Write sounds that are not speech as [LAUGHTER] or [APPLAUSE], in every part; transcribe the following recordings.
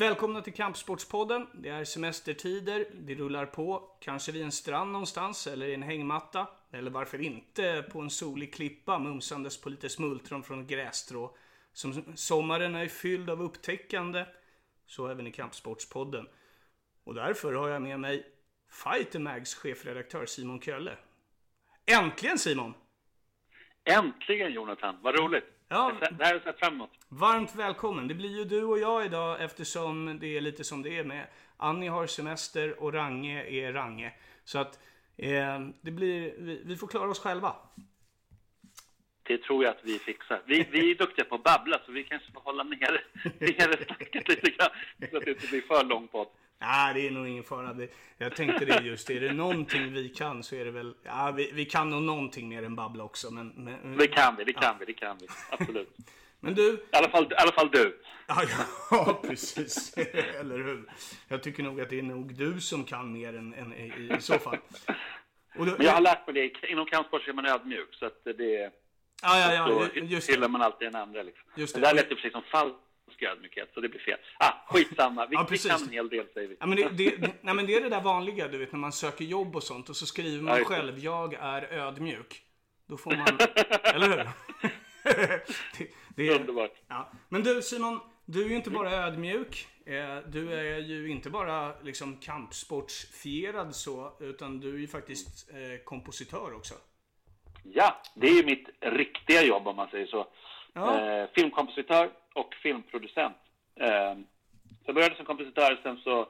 Välkomna till Kampsportspodden. Det är semestertider, det rullar på. Kanske vid en strand någonstans, eller i en hängmatta. Eller varför inte på en solig klippa mumsandes på lite smultron från grässtrå. Som sommaren är fylld av upptäckande, så även i Kampsportspodden. Och därför har jag med mig Fighter Mags chefredaktör Simon Kölle. Äntligen Simon! Äntligen Jonathan, vad roligt! Ja. Det här jag sett fram emot. Varmt välkommen. Det blir ju du och jag idag eftersom det är lite som det är med Annie har semester och Range är Range. Så att eh, det blir, vi, vi får klara oss själva. Det tror jag att vi fixar. Vi, vi är duktiga på att babbla, så vi kanske får hålla nere, [LAUGHS] nere snacket lite grann. Så att det inte blir för lång podd. Nej, det är nog ingen fara. Det- Jag tänkte det just. Är det någonting vi kan så är det väl... Ja, vi, vi kan nog någonting mer än babbla också. Men, men, Det kan vi, det kan vi, det kan vi. Absolut. [LAUGHS] men du... I alla fall, i alla fall du. Ja, ja, [LAUGHS] precis. [LAUGHS] Eller hur? Jag tycker nog att det är nog du som kan mer än, än i, i så fall. Då, Men jag har lärt mig det, inom kampsport är man ödmjuk. Så att det, ja, ja, ja, då just hyllar det. man alltid den andra. Liksom. Just det. det här lät ju precis som falsk ödmjukhet, så det blir fel. Ah, skitsamma, vi, Ja, vi kan en hel del säger vi. Ja, men det, det, nej, men det är det där vanliga, du vet, när man söker jobb och sånt och så skriver man Ja, själv, jag är ödmjuk. Då får man... [LAUGHS] eller hur? [LAUGHS] det, det är, Underbart. ja. Men du Simon, du är ju inte bara ödmjuk. Eh, Du är ju inte bara liksom kampsportsfierad så, utan du är ju faktiskt eh, kompositör också. Ja, det är ju mitt riktiga jobb om man säger så. Ja. Eh, filmkompositör och filmproducent. Eh, så jag började som kompositör, sen så eh,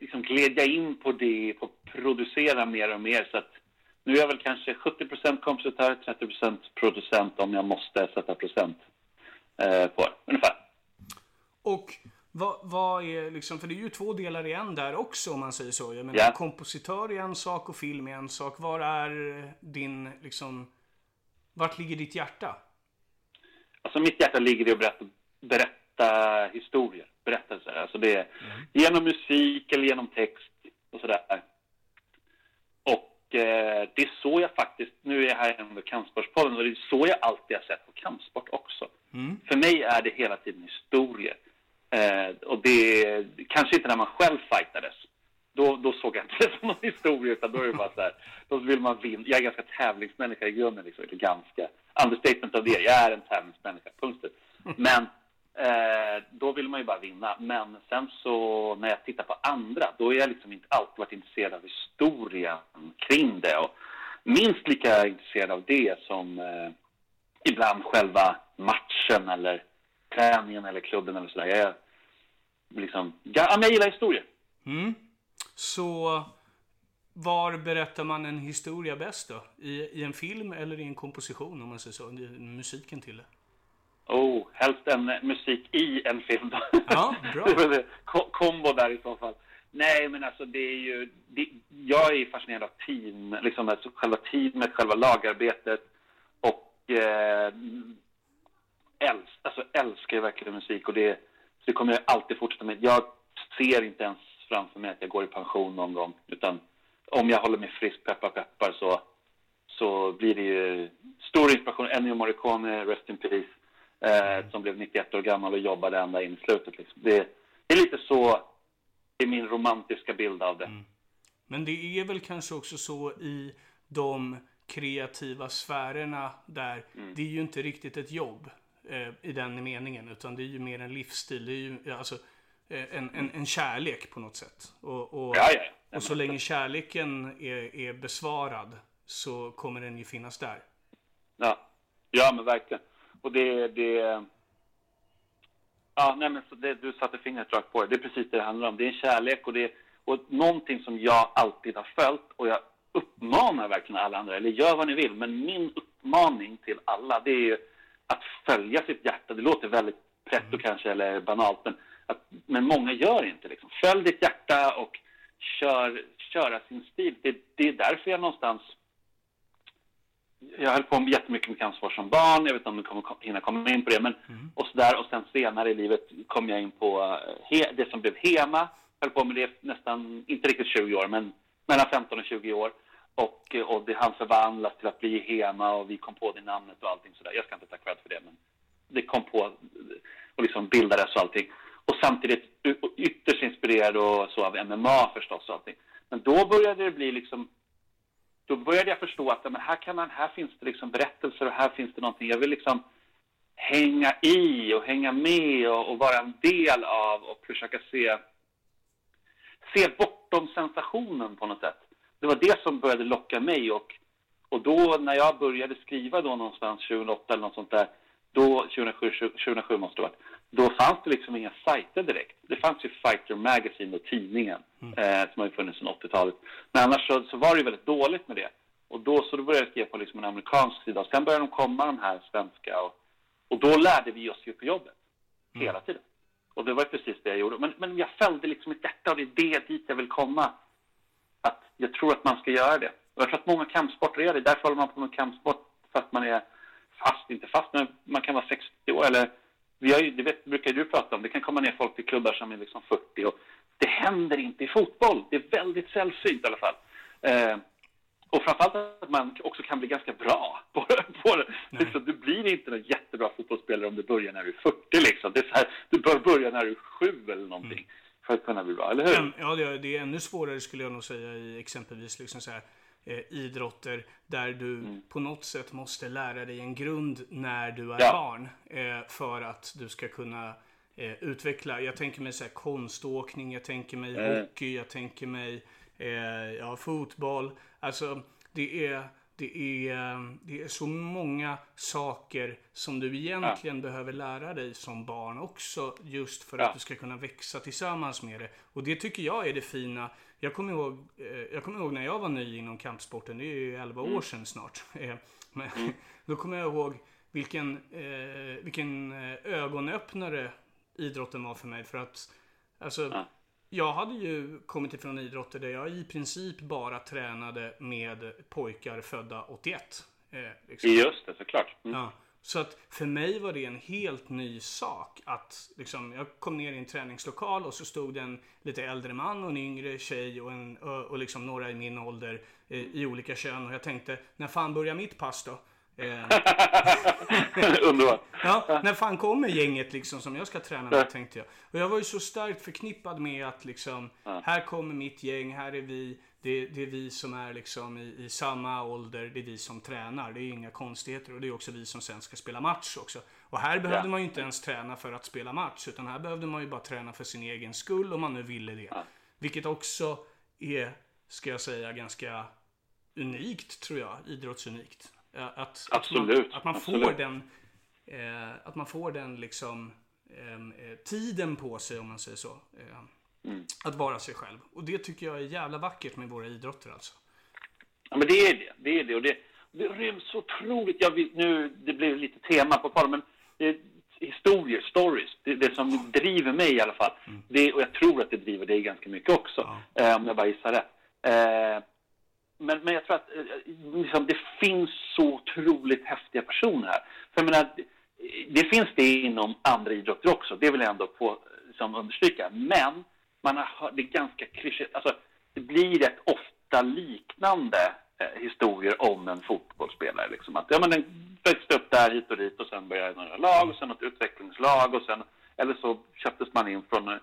liksom gled jag in på det, på att producera mer och mer. Så att nu är jag väl kanske 70% kompositör, 30% producent om jag måste sätta procent eh, på det, ungefär. Och vad, vad är liksom, för det är ju två delar i en där också om man säger så. Jag menar Ja. kompositör är en sak och film är en sak. Var är din, liksom, vart ligger ditt hjärta? Alltså mitt hjärta ligger i att berätta, berätta historier, berättelser. Alltså det är genom musik eller genom text och sådär. Och eh, det är så jag faktiskt, nu är jag här under kampsportspodden och det är så jag alltid har sett på kampsport också. För mig är det hela tiden historier. Eh, och det kanske inte när man själv fightades. Då, då såg jag inte det som någon historia, utan då är det bara så här, då vill man vinna. Jag är ganska tävlingsmänniska i grunden, liksom, ganska. Understatement av det, jag är en tävlingsmänniska, punkt slut. Men eh, då vill man ju bara vinna. Men sen så, när jag tittar på andra, då har jag liksom inte alltid varit intresserad av historien kring det. Och minst lika intresserad av det som eh, ibland själva matchen eller träningen eller klubben eller sådär. Jag är liksom, ja, men jag gillar historier. Så var berättar man en historia bäst då? I, I en film eller i en komposition om man säger så? I musiken till det. Oh, helst en musik i en film. Ja, bra. [LAUGHS] Kombo där i så fall. Nej, men alltså det är ju... Det, jag är fascinerad av team, liksom alltså själva teamet, själva lagarbetet och eh, älsk, alltså älskar jag verkligen musik och det, så det kommer jag alltid fortsätta med. Jag ser inte ens framför mig att jag går i pension någon gång, utan om jag håller mig frisk, peppar peppar, så, så blir det ju stor inspiration. Ennio Morricone, Rest in Peace, eh, som blev 91 år gammal och jobbade ända in i slutet. Liksom. Det, det är lite så, det är min romantiska bild av det. Men det är väl kanske också så i de kreativa sfärerna där det är ju inte riktigt ett jobb eh, i den meningen utan det är ju mer en livsstil. Det är ju alltså eh, en, en, en kärlek på något sätt. Och, och, ja, ja. Och så länge kärleken är, är besvarad så kommer den ju finnas där. Ja, ja men verkligen. Och det, det... Ja, nej men så det, du satte fingret rakt på det. Det är precis det det handlar om. Det är en kärlek och det är och någonting som jag alltid har följt och jag uppmanar verkligen alla andra, eller gör vad ni vill, men min uppmaning till alla det är ju att följa sitt hjärta. Det låter väldigt pretto kanske eller banalt, men, att, men många gör inte liksom. Följ ditt hjärta och kör, köra sin stil. Det, det är därför jag någonstans jag höll på med jättemycket med kampsport som barn, jag vet inte om du kommer kom- hinna komma in på det, men och sådär. Och sen senare i livet kom jag in på eh, he, det som blev HEMA. Höll på med det nästan, inte riktigt 20 år, men mellan 15 och 20 år. Och, eh, och det hann förvandlas till att bli HEMA och vi kom på det namnet och allting sådär. Jag ska inte ta cred för det, men det kom på och liksom bildades och allting. Och samtidigt ytterst inspirerad och så av MMA förstås och allting. Men då började det bli liksom då började jag förstå att men här, kan man, här finns det liksom berättelser och här finns det någonting. Jag vill liksom hänga i och hänga med och, och vara en del av och försöka se, se bortom sensationen på något sätt. Det var det som började locka mig och, och då när jag började skriva då någonstans 2008 eller något sånt där, då 2007, 2007 måste det varit, då fanns det liksom inga sajter direkt. Det fanns ju Fighter Magazine och tidningen mm. eh, som har funnits sedan 80-talet. Men annars så, så, var det ju väldigt dåligt med det. Och då, så då började jag skriva på liksom en amerikansk sida och sen började de komma de här svenska och, och då lärde vi oss ju på jobbet. Mm. Hela tiden. Och det var precis det jag gjorde. Men, men jag fällde liksom ett hjärta och det är det dit jag vill komma. Att jag tror att man ska göra det. Och jag tror att många kampsporter är det. Därför håller man på med kampsport fast man är fast, inte fast, men man kan vara 60 år eller vi har ju, det vet, brukar du prata om, det kan komma ner folk till klubbar som är liksom 40 och det händer inte i fotboll. Det är väldigt sällsynt i alla fall. Eh, och framförallt att man också kan bli ganska bra [LAUGHS] på, på det. Liksom, du blir inte en jättebra fotbollsspelare om du börjar när du är 40 liksom. Det är här, du bör börja när du är 7 eller någonting. Mm. För att kunna bli bra, eller hur? Ja, det är, det är ännu svårare skulle jag nog säga i exempelvis liksom så här, eh, idrotter där du mm. på något sätt måste lära dig en grund när du är ja. barn. Eh, för att du ska kunna eh, utveckla. Jag tänker mig så här, konståkning, jag tänker mig mm. hockey, jag tänker mig eh, ja, fotboll. Alltså det är det är, det är så många saker som du egentligen ja. behöver lära dig som barn också. Just för ja. att du ska kunna växa tillsammans med det. Och det tycker jag är det fina. Jag kommer ihåg, eh, jag kommer ihåg när jag var ny inom kampsporten. Det är ju 11 mm. år sedan snart. [LAUGHS] Eh, men, mm. [LAUGHS] Då kommer jag ihåg vilken, eh, vilken ögonöppnare idrotten var för mig. För att alltså, ja. Jag hade ju kommit ifrån idrotter där jag i princip bara tränade med pojkar födda 81. Eh, liksom. Just det, såklart. Mm. Ja. Så att för mig var det en helt ny sak att liksom, jag kom ner i en träningslokal och så stod det en lite äldre man och en yngre tjej och, en, och liksom några i min ålder eh, i olika kön och jag tänkte, när fan börjar mitt pass då? Eh. [LAUGHS] Underbart. Ja, när fan kommer gänget liksom som jag ska träna med tänkte jag. Och jag var ju så starkt förknippad med att liksom, här kommer mitt gäng, här är vi. Det, det är vi som är liksom i, i, samma ålder, det är vi som tränar. Det är inga konstigheter och det är också vi som sen ska spela match också. Och här behövde ja. man ju inte ens träna för att spela match, utan här behövde man ju bara träna för sin egen skull om man nu ville det. Ja. Vilket också är, ska jag säga, ganska unikt tror jag, idrottsunikt. Att, Absolut. Att man, att man får Absolut. den, eh, att man får den liksom eh, tiden på sig om man säger så. Eh, mm. Att vara sig själv. Och det tycker jag är jävla vackert med våra idrotter alltså. Ja men det är det. Det är det. Och det, det ryms så otroligt. Jag vill, nu, det blir lite tema på podden men det, historier, stories, det, det som driver mig i alla fall. Mm. Det, och jag tror att det driver dig ganska mycket också. Ja. Eh, om jag bara gissar rätt. Eh, men, men jag tror att eh, liksom, det finns så otroligt häftiga personer här. För jag menar, det finns det inom andra idrotter också, det vill jag ändå på, liksom, understryka. Men man har hört, det är ganska klyschigt, alltså det blir rätt ofta liknande eh, historier om en fotbollsspelare. Liksom. Att, ja, men den växte upp där hit och dit och sen började några lag och sen något utvecklingslag och sen, eller så köptes man in från eh,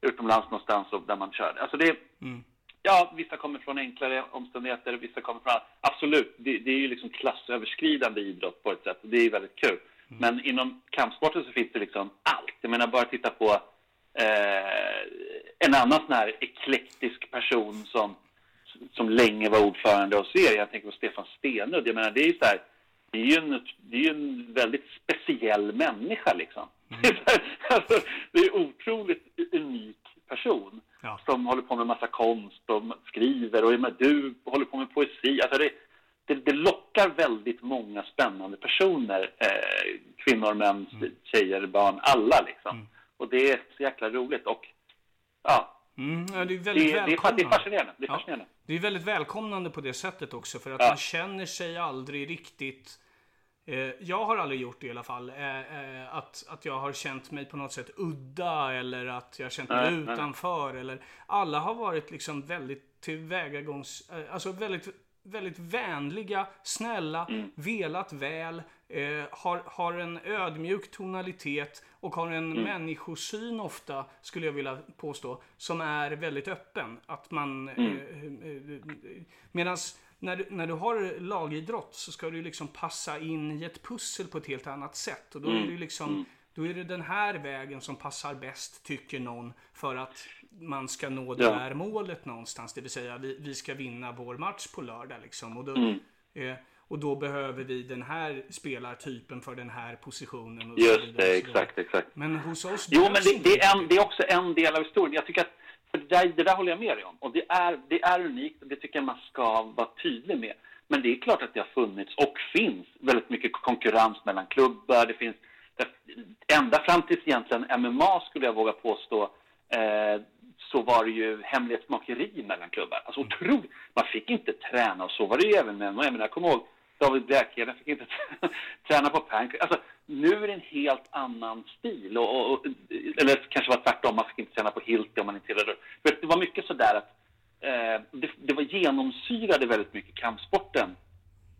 utomlands någonstans och där man körde. Alltså det, mm. Ja, vissa kommer från enklare omständigheter, vissa kommer från... Absolut, det, det är ju liksom klassöverskridande idrott på ett sätt. Det är väldigt kul. Mm. Men inom kampsporten så finns det liksom allt. Jag menar, bara titta på eh, en annan sån här eklektisk person som, som länge var ordförande hos er. Jag tänker på Stefan Stenudd. Jag menar, det är ju så här, det är ju en, det är en väldigt speciell människa liksom. Mm. [LAUGHS] alltså, det är otroligt unik person ja. som håller på med massa konst och skriver och med, du håller på med poesi. Alltså det, det, det lockar väldigt många spännande personer. Eh, kvinnor, män, mm. tjejer, barn, alla liksom. Mm. Och det är så jäkla roligt och ja. Mm, ja det är väldigt det, välkomnande. Det är fascinerande. Det är, fascinerande. Ja, det är väldigt välkomnande på det sättet också för att ja. man känner sig aldrig riktigt jag har aldrig gjort det i alla fall. Eh, eh, att, att jag har känt mig på något sätt udda eller att jag har känt mig nej, utanför. Nej. Eller, alla har varit liksom väldigt tillvägagångs... Alltså väldigt väldigt vänliga, snälla, Mm. velat väl, eh, har, har en ödmjuk tonalitet och har en Mm. människosyn ofta, skulle jag vilja påstå, som är väldigt öppen. Att man... Mm. Eh, eh, Medan när du, när du har lagidrott så ska du liksom passa in i ett pussel på ett helt annat sätt. Och då Mm. är det liksom... Då är det den här vägen som passar bäst, tycker någon, för att man ska nå det Ja. där målet någonstans. Det vill säga, vi, vi ska vinna vår match på lördag. Liksom. Och, då, Mm. eh, och då behöver vi den här spelartypen för den här positionen. Och Just det, exakt, exakt. Men hos oss Jo, men det, det, är en, det är också en del av historien. Jag tycker att, det där, det där håller jag med dig om. Och det är, det är unikt och det tycker jag man ska vara tydlig med. Men det är klart att det har funnits och finns väldigt mycket konkurrens mellan klubbar. Det finns ända fram tills egentligen MMA skulle jag våga påstå eh, så var det ju hemlighetsmakeri mellan klubbar. Alltså otroligt. Man fick inte träna och så var det ju även med MMA. Jag, menar, jag kommer ihåg David Bjärkheden fick inte [LAUGHS] träna på Pancrase. Alltså, nu är det en helt annan stil. Och, och, och, eller kanske var tvärtom, man fick inte träna på Hilti om man inte tillhörde. det. Det var mycket sådär att eh, det, det var genomsyrade väldigt mycket kampsporten.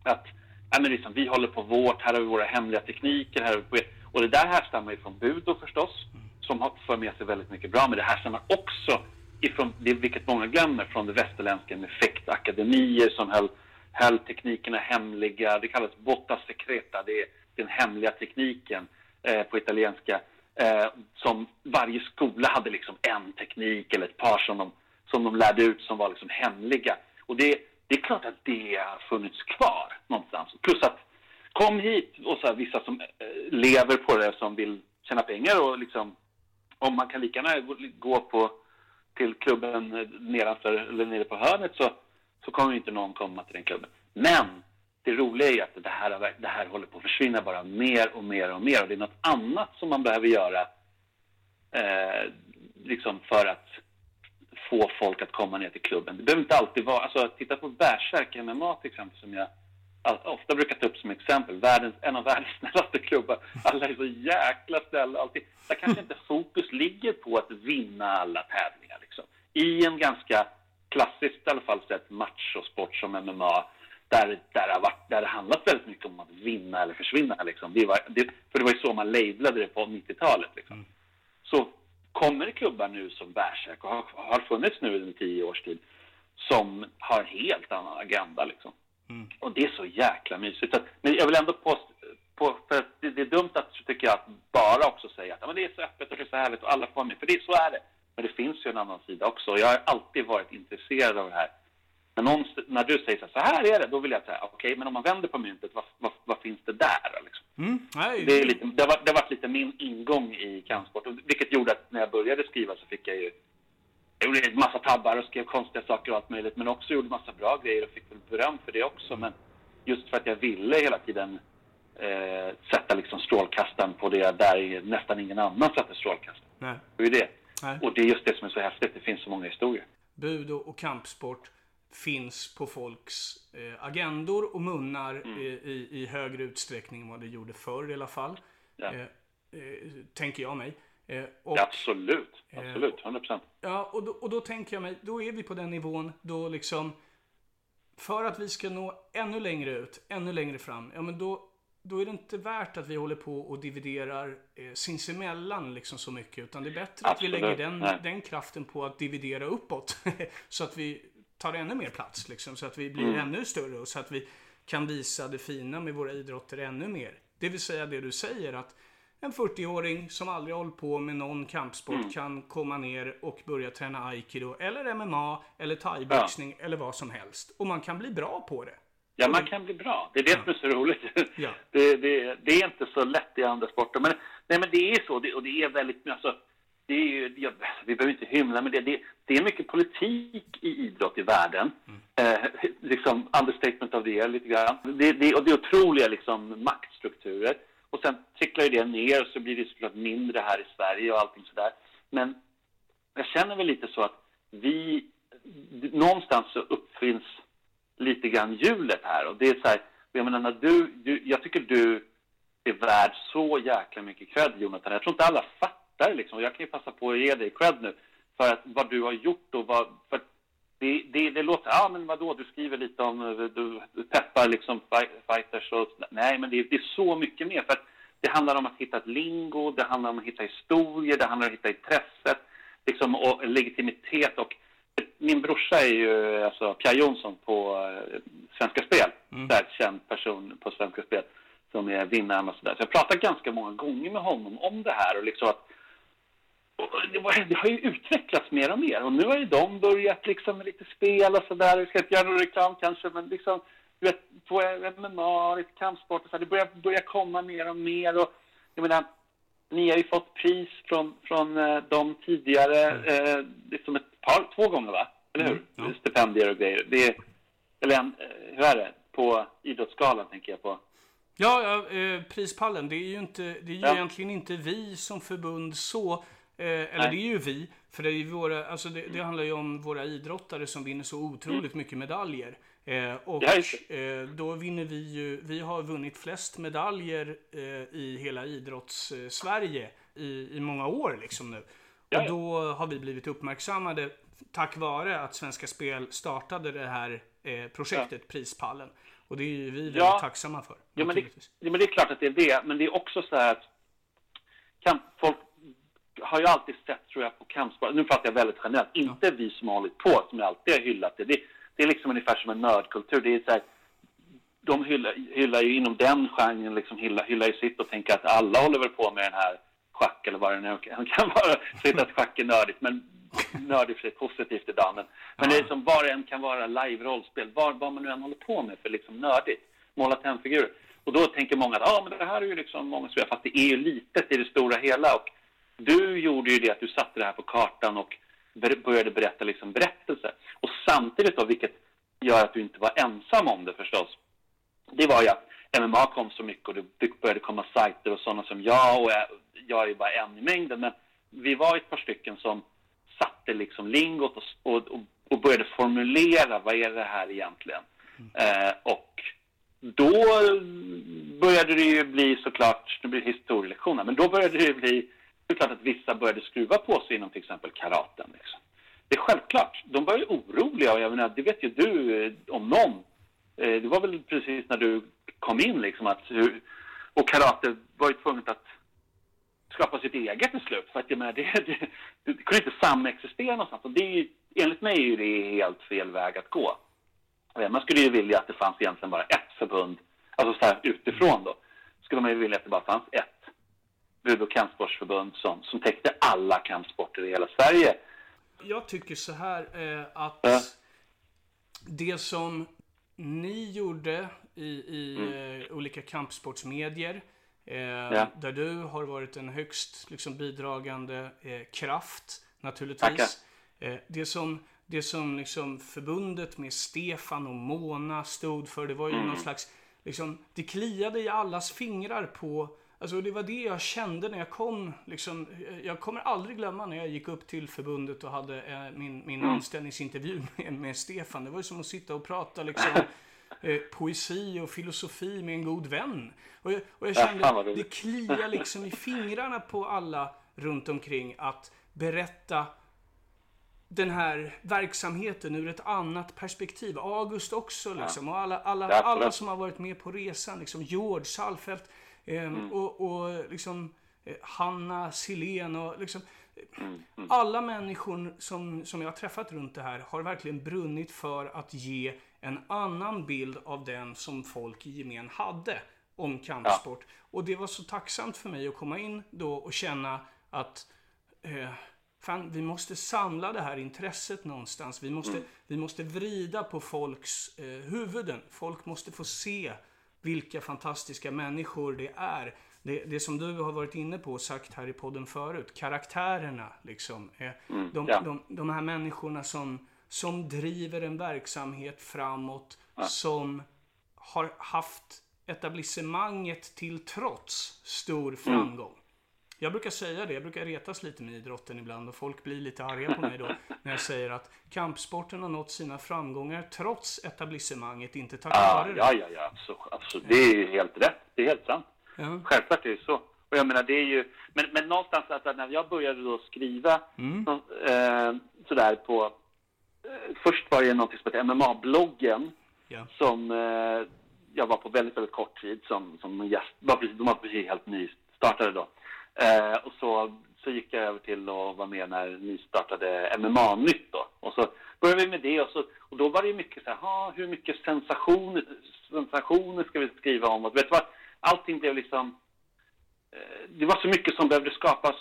Att ja, men liksom, vi håller på vårt, här har vi våra hemliga tekniker. Här har vi på, och det där härstammar ju från Budo förstås, som har för med sig väldigt mycket bra. Men det härstammar också ifrån, det, vilket många glömmer, från det västerländska med fäktakademier som höll, höll teknikerna hemliga. Det kallas botta secreta, det är den hemliga tekniken eh, på italienska. Eh, som varje skola hade liksom en teknik eller ett par som de, som de lärde ut som var liksom hemliga. Och det, det är klart att det har funnits kvar någonstans. Plus att kom hit och så här, vissa som eh, lever på det som vill tjäna pengar och liksom om man kan lika gärna gå- på till klubben eh, nedanför eller nere på hörnet så, så kommer inte någon komma till den klubben. Men det roliga är ju att det här, det här håller på att försvinna bara mer och mer och mer och det är något annat som man behöver göra eh, liksom för att få folk att komma ner till klubben. Det behöver inte alltid vara, alltså titta på Bärsärk MMA till exempel som jag allt, ofta brukar ta upp som exempel. Världens, en av världens [LAUGHS] snällaste klubbar. Alla är så jäkla snälla alltid. Där kanske inte fokus ligger på att vinna alla tävlingar liksom. I en ganska klassiskt i alla fall sett machosport som MMA där, där, har varit, där det handlat väldigt mycket om att vinna eller försvinna. Liksom. Det var, det, för det var ju så man labelade det på 90-talet. Liksom. Så kommer det klubbar nu som Bärsärk och har, har funnits nu under tio års tid som har en helt annan agenda. Liksom. Och det är så jäkla mysigt. Att, men jag vill ändå påstå, på, för det, det är dumt att, tycker jag, att bara också säga att ja, men det är så öppet och det är så härligt och alla får vara med. För det, så är det. Men det finns ju en annan sida också. Jag har alltid varit intresserad av det här. När, någon, när du säger så här, så här är det, då vill jag säga okej, men om man vänder på myntet, vad, vad, vad finns det där? Liksom? Mm, Det, är lite, det, har det har varit lite min ingång i kampsport, vilket gjorde att när jag började skriva så fick jag ju jag gjorde en massa tabbar och skrev konstiga saker och allt möjligt, men också gjorde massa bra grejer och fick väl beröm för det också. Men just för att jag ville hela tiden eh, sätta liksom strålkastaren på det där nästan ingen annan satte strålkastaren. nej. Det är det. Nej. Och det är just det som är så häftigt, det finns så många historier. Budo och kampsport finns på folks eh, agendor och munnar Mm. eh, i, i högre utsträckning än vad det gjorde förr i alla fall. Ja. Eh, eh, tänker jag mig. Eh, och, Ja, absolut, absolut, 100 procent. Ja, och då, och då tänker jag mig, då är vi på den nivån då liksom för att vi ska nå ännu längre ut, ännu längre fram, ja men då, då är det inte värt att vi håller på och dividerar eh, sinsemellan liksom så mycket. Utan det är bättre att vi Absolut, lägger den, nej. den kraften på att dividera uppåt. [LAUGHS] så att vi tar ännu mer plats liksom. Så att vi blir Mm. ännu större och så att vi kan visa det fina med våra idrotter ännu mer. Det vill säga det du säger att en 40-åring som aldrig hållit på med någon kampsport Mm. kan komma ner och börja träna aikido eller MMA eller thaiboxning eller vad som helst. Och man kan bli bra på det. Ja, man kan bli bra. Det är det som är så roligt. Ja. [LAUGHS] Det, det, det är inte så lätt i andra sporter. Men, nej, men det är så. Det, och det är väldigt... Alltså, det är ju, jag, vi behöver inte hymla med det. det. Det är mycket politik i idrott i världen. Eh, [LAUGHS] liksom understatement av det lite grann. Det, det, och det är otroliga liksom, maktstrukturer. Och sen tricklar ju det ner och så blir det såklart mindre här i Sverige och allting sådär. Men jag känner väl lite så att vi... Någonstans så uppfinns lite grann hjulet här. Och det är så här, jag menar när du, du, jag tycker du är värd så jäkla mycket cred Jonathan. Jag tror inte alla fattar liksom. Jag kan ju passa på att ge dig cred nu för att vad du har gjort och vad, för det, det, det låter, ja men vadå, du skriver lite om, du, du peppar liksom fighters och Nej, men det, det, är så mycket mer. För att det handlar om att hitta ett lingo, det handlar om att hitta historier, det handlar om att hitta intresset liksom, och legitimitet. Och min brorsa är ju alltså, Pierre Jonsson på uh, Svenska Spel, mm. där känd person på Svenska Spel som är vinnaren och sådär. Så jag pratat ganska många gånger med honom om det här och liksom att det, var, det, har ju utvecklats mer och mer och nu har ju de börjat liksom med lite spel och sådär. Vi ska inte göra någon reklam kanske men liksom du vet, på MMA, lite kampsport och så. Det börjar, börjar komma mer och mer och jag menar ni har ju fått pris från, från uh, dem tidigare, mm. uh, liksom ett par, två gånger va? Eller hur? Mm, ja. Stipendier och grejer. Det är, eller en, uh, hur är det? På Idrottsgalan tänker jag på. Ja, ja eh, prispallen. Det är ju, inte, det är ju ja. egentligen inte vi som förbund så. Eh, eller Nej. det är ju vi. För det, är våra, alltså det, det, handlar ju om våra idrottare som vinner så otroligt mm. mycket medaljer. Eh, och eh, då vinner vi ju, vi har vunnit flest medaljer eh, i hela idrotts-Sverige i, i många år liksom nu. Och då har vi blivit uppmärksammade tack vare att Svenska Spel startade det här eh, projektet, Prispallen. Och det är ju vi väldigt tacksamma för. Ja men, det, ja men, det, är klart att det är det. Men det är också så här att kamp, folk har ju alltid sett, tror jag, på kampsport. Nu pratar jag väldigt generellt. Inte ja. vi som har hållit på, som alltid har hyllat det. det. Det är liksom ungefär som en nördkultur. Det är så här, de hyllar, hyllar ju inom den genren, liksom hyllar, hyllar ju sitt och tänker att alla håller väl på med den här schack eller vad det nu [LAUGHS] kan vara. Så att schack är nördigt, men nördigt för positivt idag. Men, men det är som var en kan vara live-rollspel, vad, vad man nu än håller på med för liksom nördigt. Måla tennfigurer. Och då tänker många att ah, men det här är ju liksom många som fast det är ju litet i det stora hela. Och du gjorde ju det att du satte det här på kartan och började berätta liksom berättelser. Och samtidigt då, vilket gör att du inte var ensam om det förstås, det var ju att MMA kom så mycket och det började komma sajter och sådana som jag och jag, jag är ju bara en i mängden, men vi var ett par stycken som satte liksom lingot och, och, och började formulera vad är det här egentligen. Mm. Eh, och då började det ju bli såklart, nu blir det historielektioner, men då började det ju bli det är klart att vissa började skruva på sig inom till exempel karaten. Liksom. Det är självklart. De var ju oroliga och jag menar, det vet ju du eh, om någon. Eh, det var väl precis när du kom in liksom att och karate var ju tvunget att skapa sitt eget till slut. För att jag menar, det, det, [LAUGHS] det, det kunde inte samexistera någonstans. Och det är ju, enligt mig är det helt fel väg att gå. Eh, man skulle ju vilja att det fanns egentligen bara ett förbund, alltså så här utifrån då, skulle man ju vilja att det bara fanns ett och kampsportsförbund som, som täckte alla kampsporter i hela Sverige. Jag tycker så här eh, att ja. det som ni gjorde i, i mm. eh, olika kampsportsmedier eh, ja. där du har varit en högst liksom, bidragande eh, kraft naturligtvis. Eh, det som, det som liksom, förbundet med Stefan och Mona stod för, det var ju mm. någon slags Liksom, det kliade i allas fingrar på Alltså det var det jag kände när jag kom. Liksom, jag kommer aldrig glömma när jag gick upp till förbundet och hade eh, min, min mm. anställningsintervju [LAUGHS] med, med Stefan. Det var ju som att sitta och prata liksom, [LAUGHS] eh, poesi och filosofi med en god vän. Och jag, och jag kände, det kliar liksom i [LAUGHS] fingrarna på alla runt omkring att berätta den här verksamheten ur ett annat perspektiv. August också liksom. Och alla, alla, alla som har varit med på resan. Liksom. George Salfelt. Ehm, mm. Och, och liksom eh, Hanna Silén och liksom mm. Mm. alla människor som, som jag har träffat runt det här har verkligen brunnit för att ge en annan bild av den som folk i gemen hade om kampsport. Ja. Och det var så tacksamt för mig att komma in då och känna att eh, fan, vi måste samla det här intresset någonstans. Vi måste, mm. vi måste vrida på folks eh, huvuden. Folk måste få se vilka fantastiska människor det är. Det, det som du har varit inne på och sagt här i podden förut, karaktärerna liksom. Mm, de, ja. de, de här människorna som, som driver en verksamhet framåt, ja. som har haft etablissemanget till trots stor mm. Jag brukar säga det, jag brukar retas lite med idrotten ibland och folk blir lite arga på mig då [LAUGHS] när jag säger att kampsporten har nått sina framgångar trots etablissemanget, inte tack vare det. Ja, ja, ja, alltså, alltså, det är helt rätt. Det är helt sant. Ja. Självklart är det så. Och jag menar, det är ju... Men, men någonstans, alltså, när jag började då skriva mm. så, eh, sådär på... Eh, först var det något som heter MMA-bloggen Ja. som eh, jag var på väldigt, väldigt kort tid som, som gäst. Var precis, de var precis helt nystartade då. Eh, och så, så gick jag över till att vara med när ni startade MMA-nytt då. Och så började vi med det och, så, och då var det mycket så här, "Ha, hur mycket sensation, sensationer ska vi skriva om? Och vet du vad? Allting blev liksom, eh, det var så mycket som behövde skapas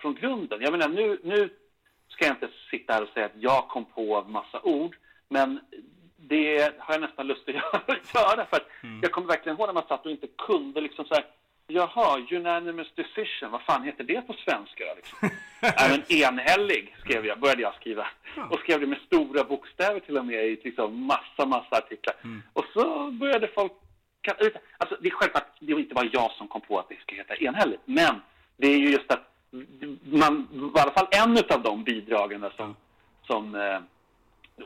från grunden. Jag menar, nu, nu ska jag inte sitta här och säga att jag kom på massa ord, men det har jag nästan lust att [LAUGHS] göra för att jag kommer verkligen ihåg när man satt och inte kunde liksom så här, jaha, unanimous decision, vad fan heter det på svenska då, liksom? [LAUGHS] Men enhällig skrev jag, började jag skriva. Och skrev det med stora bokstäver till och med i liksom massa, massa artiklar. Och så började folk Alltså, det är självklart, det var inte bara jag som kom på att det ska heta enhälligt, men det är ju just att man, i alla fall en av de bidragen som, som eh,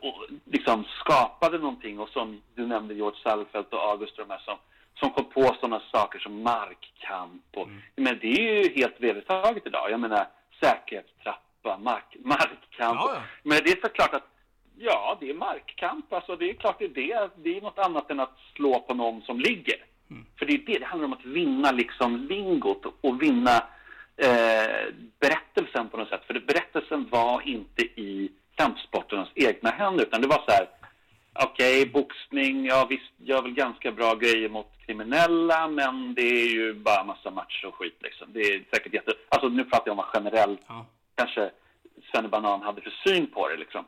och liksom skapade någonting och som du nämnde George Sallfelt och August och de här som, som kom på sådana saker som markkamp och, men det är ju helt vedertaget idag. Jag menar säkerhetstrappa, mark, markkamp. Ja, ja. Men det är såklart att ja, det är markkamp. Alltså det är klart det är det. Det är något annat än att slå på någon som ligger. För det är det, det handlar om att vinna liksom lingot och vinna eh, berättelsen på något sätt. För det, berättelsen var inte i kampsporternas egna händer utan det var så här Okej, boxning, ja visst, gör väl ganska bra grejer mot kriminella, men det är ju bara massa matcher och skit liksom. Det är säkert jätte... Alltså nu pratar jag om vad generellt Ja. kanske Banan hade för syn på det liksom.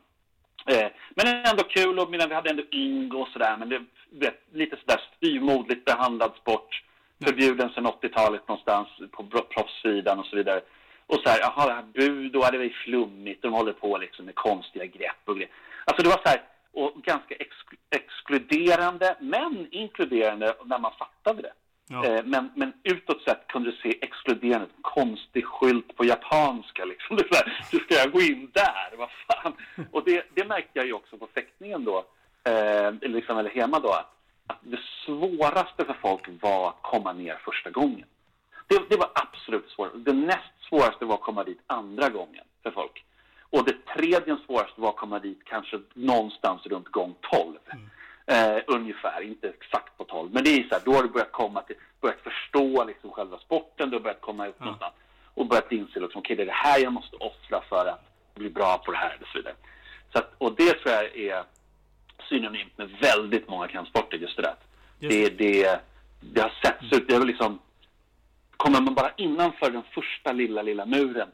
Eh, men ändå kul och medan vi hade ändå Ingo och sådär, men det vet, lite sådär styrmodligt behandlad sport. Förbjuden sedan 80-talet någonstans på proffssidan och så vidare. Och så här, jaha, det här budo, det var ju flummigt, de håller på liksom med konstiga grepp och grejer. Alltså det var så här, och ganska exk- exkluderande, men inkluderande när man fattade det. Ja. Eh, men, men utåt sett kunde du se exkluderande, konstig skylt på japanska liksom. Det är så här, hur ska jag gå in där? Vad fan? Och det, det märkte jag ju också på fäktningen då, eh, liksom, eller hemma då, att, att det svåraste för folk var att komma ner första gången. Det, det var absolut svårt. Det näst svåraste var att komma dit andra gången för folk. Och det tredje svåraste var att komma dit kanske någonstans runt gång 12. Eh, ungefär, inte exakt på 12. Men det är så här, då har du börjat komma till, börjat förstå liksom själva sporten, du har börjat komma ut någonstans och börjat inse liksom, okej det är det här jag måste offra för att bli bra på det här och så vidare. Så att, och det tror jag är synonymt med väldigt många kampsporter, just det där. Det, det, det har setts ut, det är väl liksom kommer man bara innanför den första lilla, lilla muren,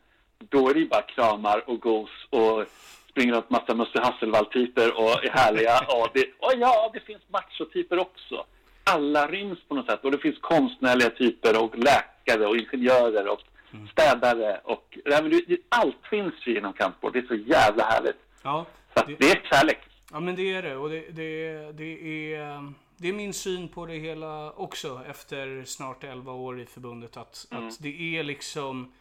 då är det ju bara kramar och gos och springer runt massa Musse Hasselvall-typer och är härliga. [LAUGHS] Och, det, och ja, det finns machotyper också. Alla ryms på något sätt. Och det finns konstnärliga typer och läkare och ingenjörer och städare. Och, nej, men det, det, allt finns ju inom kampsport. Det är så jävla härligt. Ja, Så att det- det är kärlek. Ja men det är det och det, det, det, är, det är min syn på det hela också efter snart 11 år i förbundet. Att, att det är liksom,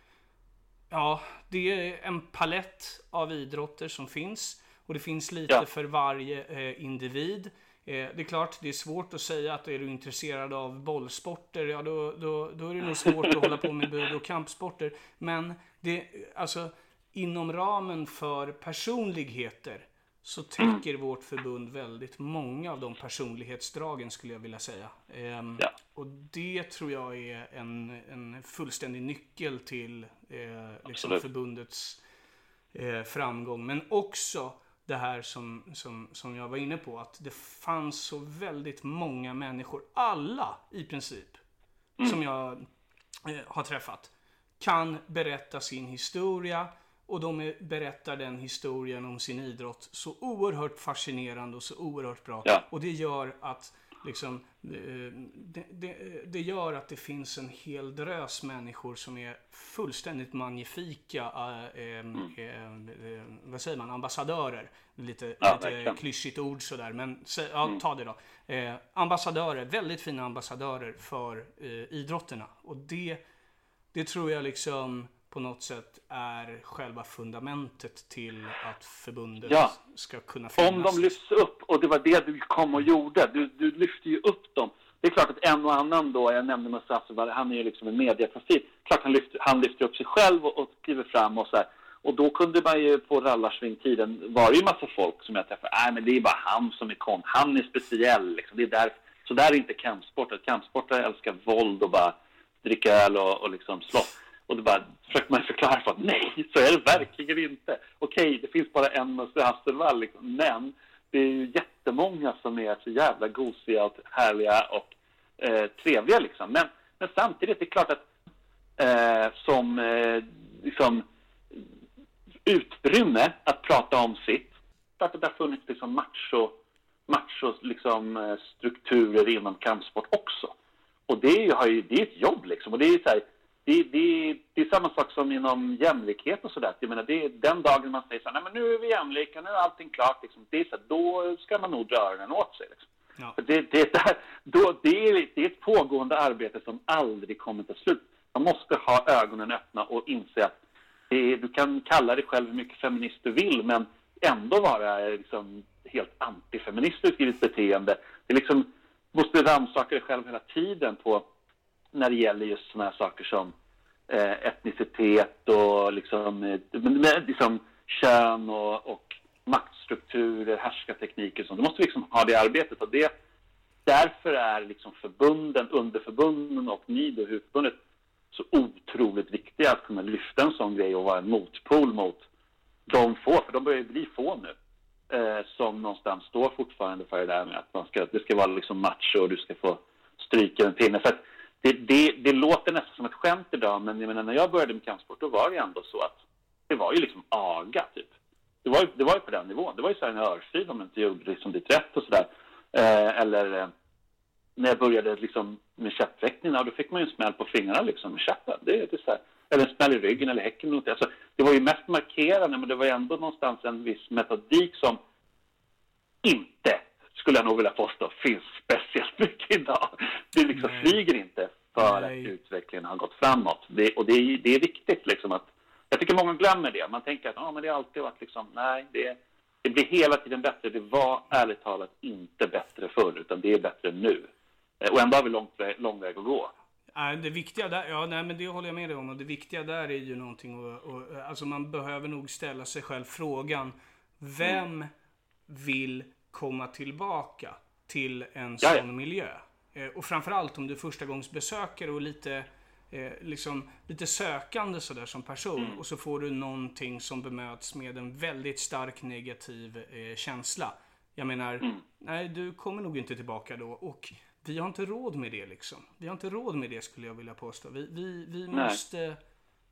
ja det är en palett av idrotter som finns. Och det finns lite Ja. för varje eh, individ. Eh, det är klart, det är svårt att säga att är du intresserad av bollsporter, ja då, då, då är det nog svårt att hålla på med bud och kampsporter. Men det, alltså inom ramen för personligheter så täcker vårt förbund väldigt många av de personlighetsdragen skulle jag vilja säga. Ehm, Ja. Och det tror jag är en, en fullständig nyckel till eh, liksom förbundets eh, framgång. Men också det här som, som, som jag var inne på, att det fanns så väldigt många människor, alla i princip, som jag eh, har träffat, kan berätta sin historia och de är, berättar den historien om sin idrott så oerhört fascinerande och så oerhört bra. Ja. Och det gör att liksom, eh, det, det, det gör att det finns en hel drös människor som är fullständigt magnifika, eh, eh, eh, vad säger man, ambassadörer. Lite, Ja, lite klyschigt ord sådär, men ja, ta det då. Eh, ambassadörer, väldigt fina ambassadörer för eh, idrotterna. Och det, det tror jag liksom på något sätt är själva fundamentet till att förbundet Ja. ska kunna finnas. Om de lyfts upp, och det var det du kom och gjorde, du, du lyfte ju upp dem. Det är klart att en och annan då, jag nämnde Hasselvall, han är ju liksom en mediaprofil. Klart han lyfter, han lyfter upp sig själv och, och kliver fram och så här. Och då kunde man ju på rallarsvingtiden var det ju massa folk som jag träffade. Nej, men det är bara han som är kon. Han är speciell. Liksom. Det är där, så där är inte kampsport. Kampsportare älskar våld och bara dricka öl och, och liksom slåss. Och då bara försökte man förklara för att nej, så är det verkligen inte. Okej, det finns bara en Musse Hasselvall, liksom, men det är ju jättemånga som är så jävla gosiga och härliga och eh, trevliga liksom. Men, men samtidigt, det är klart att eh, som eh, liksom, utrymme att prata om sitt, att det har funnits liksom macho, macho liksom, eh, strukturer inom kampsport också. Och det, har ju, det är ett jobb liksom. Och det är så här, det, det, det, är samma sak som inom jämlikhet och sådär. Jag menar, det är den dagen man säger så här, nej men nu är vi jämlika, nu är allting klart. Liksom. Det är så här, då ska man nog dra öronen åt sig. Liksom. Ja. Det, det, där, då, det, är, det är ett pågående arbete som aldrig kommer ta slut. Man måste ha ögonen öppna och inse att är, du kan kalla dig själv hur mycket feminist du vill, men ändå vara liksom, helt antifeministiskt i ditt beteende. Det är liksom, måste rannsaka dig själv hela tiden på när det gäller just sådana här saker som eh, etnicitet och liksom, eh, liksom kön och, och maktstrukturer, härskartekniker och sånt. Du måste liksom ha det arbetet och det, därför är liksom förbunden, underförbunden och ni då, huvudförbundet, så otroligt viktiga att kunna lyfta en sån grej och vara en motpol mot de få, för de börjar bli få nu, eh, som någonstans står fortfarande för det där med att man ska, det ska vara liksom macho och du ska få stryka en pinne. För det, det, det, låter nästan som ett skämt idag, men jag menar, när jag började med kampsport, då var det ändå så att det var ju liksom aga, typ. Det var ju, det var ju på den nivån. Det var ju så här en örfil om man inte gjorde liksom ditt rätt och sådär. Eh, eller eh, när jag började liksom med käppväckning då fick man ju en smäll på fingrarna liksom med käppen. Det, det så här, eller en smäll i ryggen eller häcken. Eller alltså, det var ju mest markerande, men det var ändå någonstans en viss metodik som inte, skulle jag nog vilja påstå, finns speciellt [LAUGHS] mycket idag. Det liksom Nej. flyger inte för Nej. att utvecklingen har gått framåt. Det, och det är, det är viktigt liksom att, jag tycker många glömmer det. Man tänker att ah, men det har alltid varit liksom, nej, det, det blir hela tiden bättre. Det var ärligt talat inte bättre förr, utan det är bättre nu. Eh, och ändå har vi lång, lång väg att gå. Det viktiga där, ja nej men det håller jag med dig om. Och det viktiga där är ju någonting och, och, alltså man behöver nog ställa sig själv frågan. Vem mm. vill komma tillbaka till en sån Jaja. miljö? Eh, och framförallt om du är förstagångsbesökare och lite, eh, liksom, lite sökande sådär som person. Mm. Och så får du någonting som bemöts med en väldigt stark negativ eh, känsla. Jag menar, mm. nej du kommer nog inte tillbaka då. Och vi har inte råd med det liksom. Vi har inte råd med det skulle jag vilja påstå. Vi, vi, vi måste...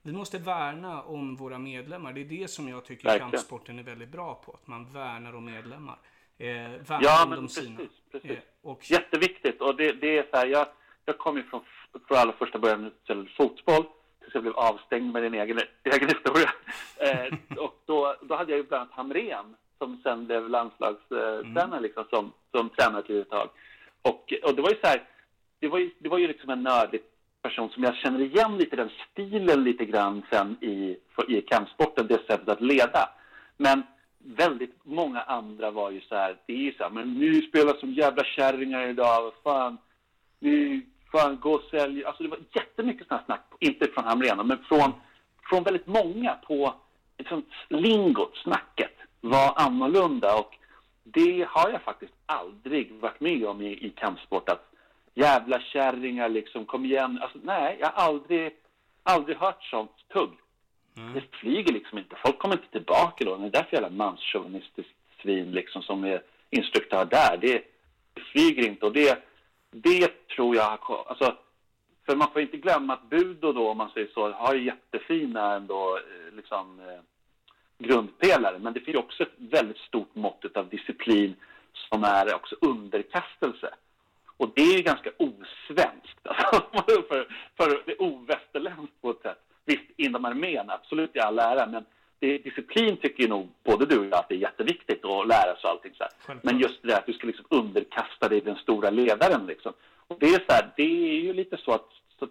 Vi måste värna om våra medlemmar. Det är det som jag tycker Verkligen. kampsporten är väldigt bra på. Att man värnar om medlemmar. Eh, ja, men precis, sina. Precis. Eh, och... Jätteviktigt. Och det, det, är så här, jag, jag kom ju från, från allra första början till fotboll. Tills jag blev avstängd med din egen, [LAUGHS] egen historia. Eh, och då, då hade jag ju bland annat Hamrén som sen blev landslagstränare mm. liksom, som, som tränare till ett tag. Och, och det var ju så här, det var ju, det var ju liksom en nördig person som jag känner igen lite den stilen lite grann sen i, i kampsporten, det sättet att leda. Men väldigt många andra var ju så här, det är ju så här, men nu spelar som jävla kärringar idag, vad fan, nu, fan, gå och sälj. Alltså det var jättemycket sådana snack, inte från Hamrén, men från, från väldigt många på liksom, lingot, snacket var annorlunda och det har jag faktiskt aldrig varit med om i, i kampsport. Att jävla kärringar liksom, kom igen. Alltså, nej, jag har aldrig, aldrig hört sånt tugg. Mm. Det flyger liksom inte. Folk kommer inte tillbaka då. Det är därför jävla manschauvinistiskt svin liksom som är instruktör där. Det, det flyger inte och det, det tror jag har... Alltså, för man får inte glömma att Budo då, om man säger så, har jättefina ändå eh, liksom eh, grundpelare. Men det finns också ett väldigt stort mått av disciplin som är också underkastelse. Och det är ganska osvenskt, [LAUGHS] alltså, för, för det är ovästerländskt på ett sätt. Visst, inom armén, absolut i all ära, men det, disciplin tycker ju nog både du och jag att det är jätteviktigt att lära sig allting så här. Men just det att du ska liksom underkasta dig den stora ledaren liksom. Och det är så här, det är ju lite så att, så,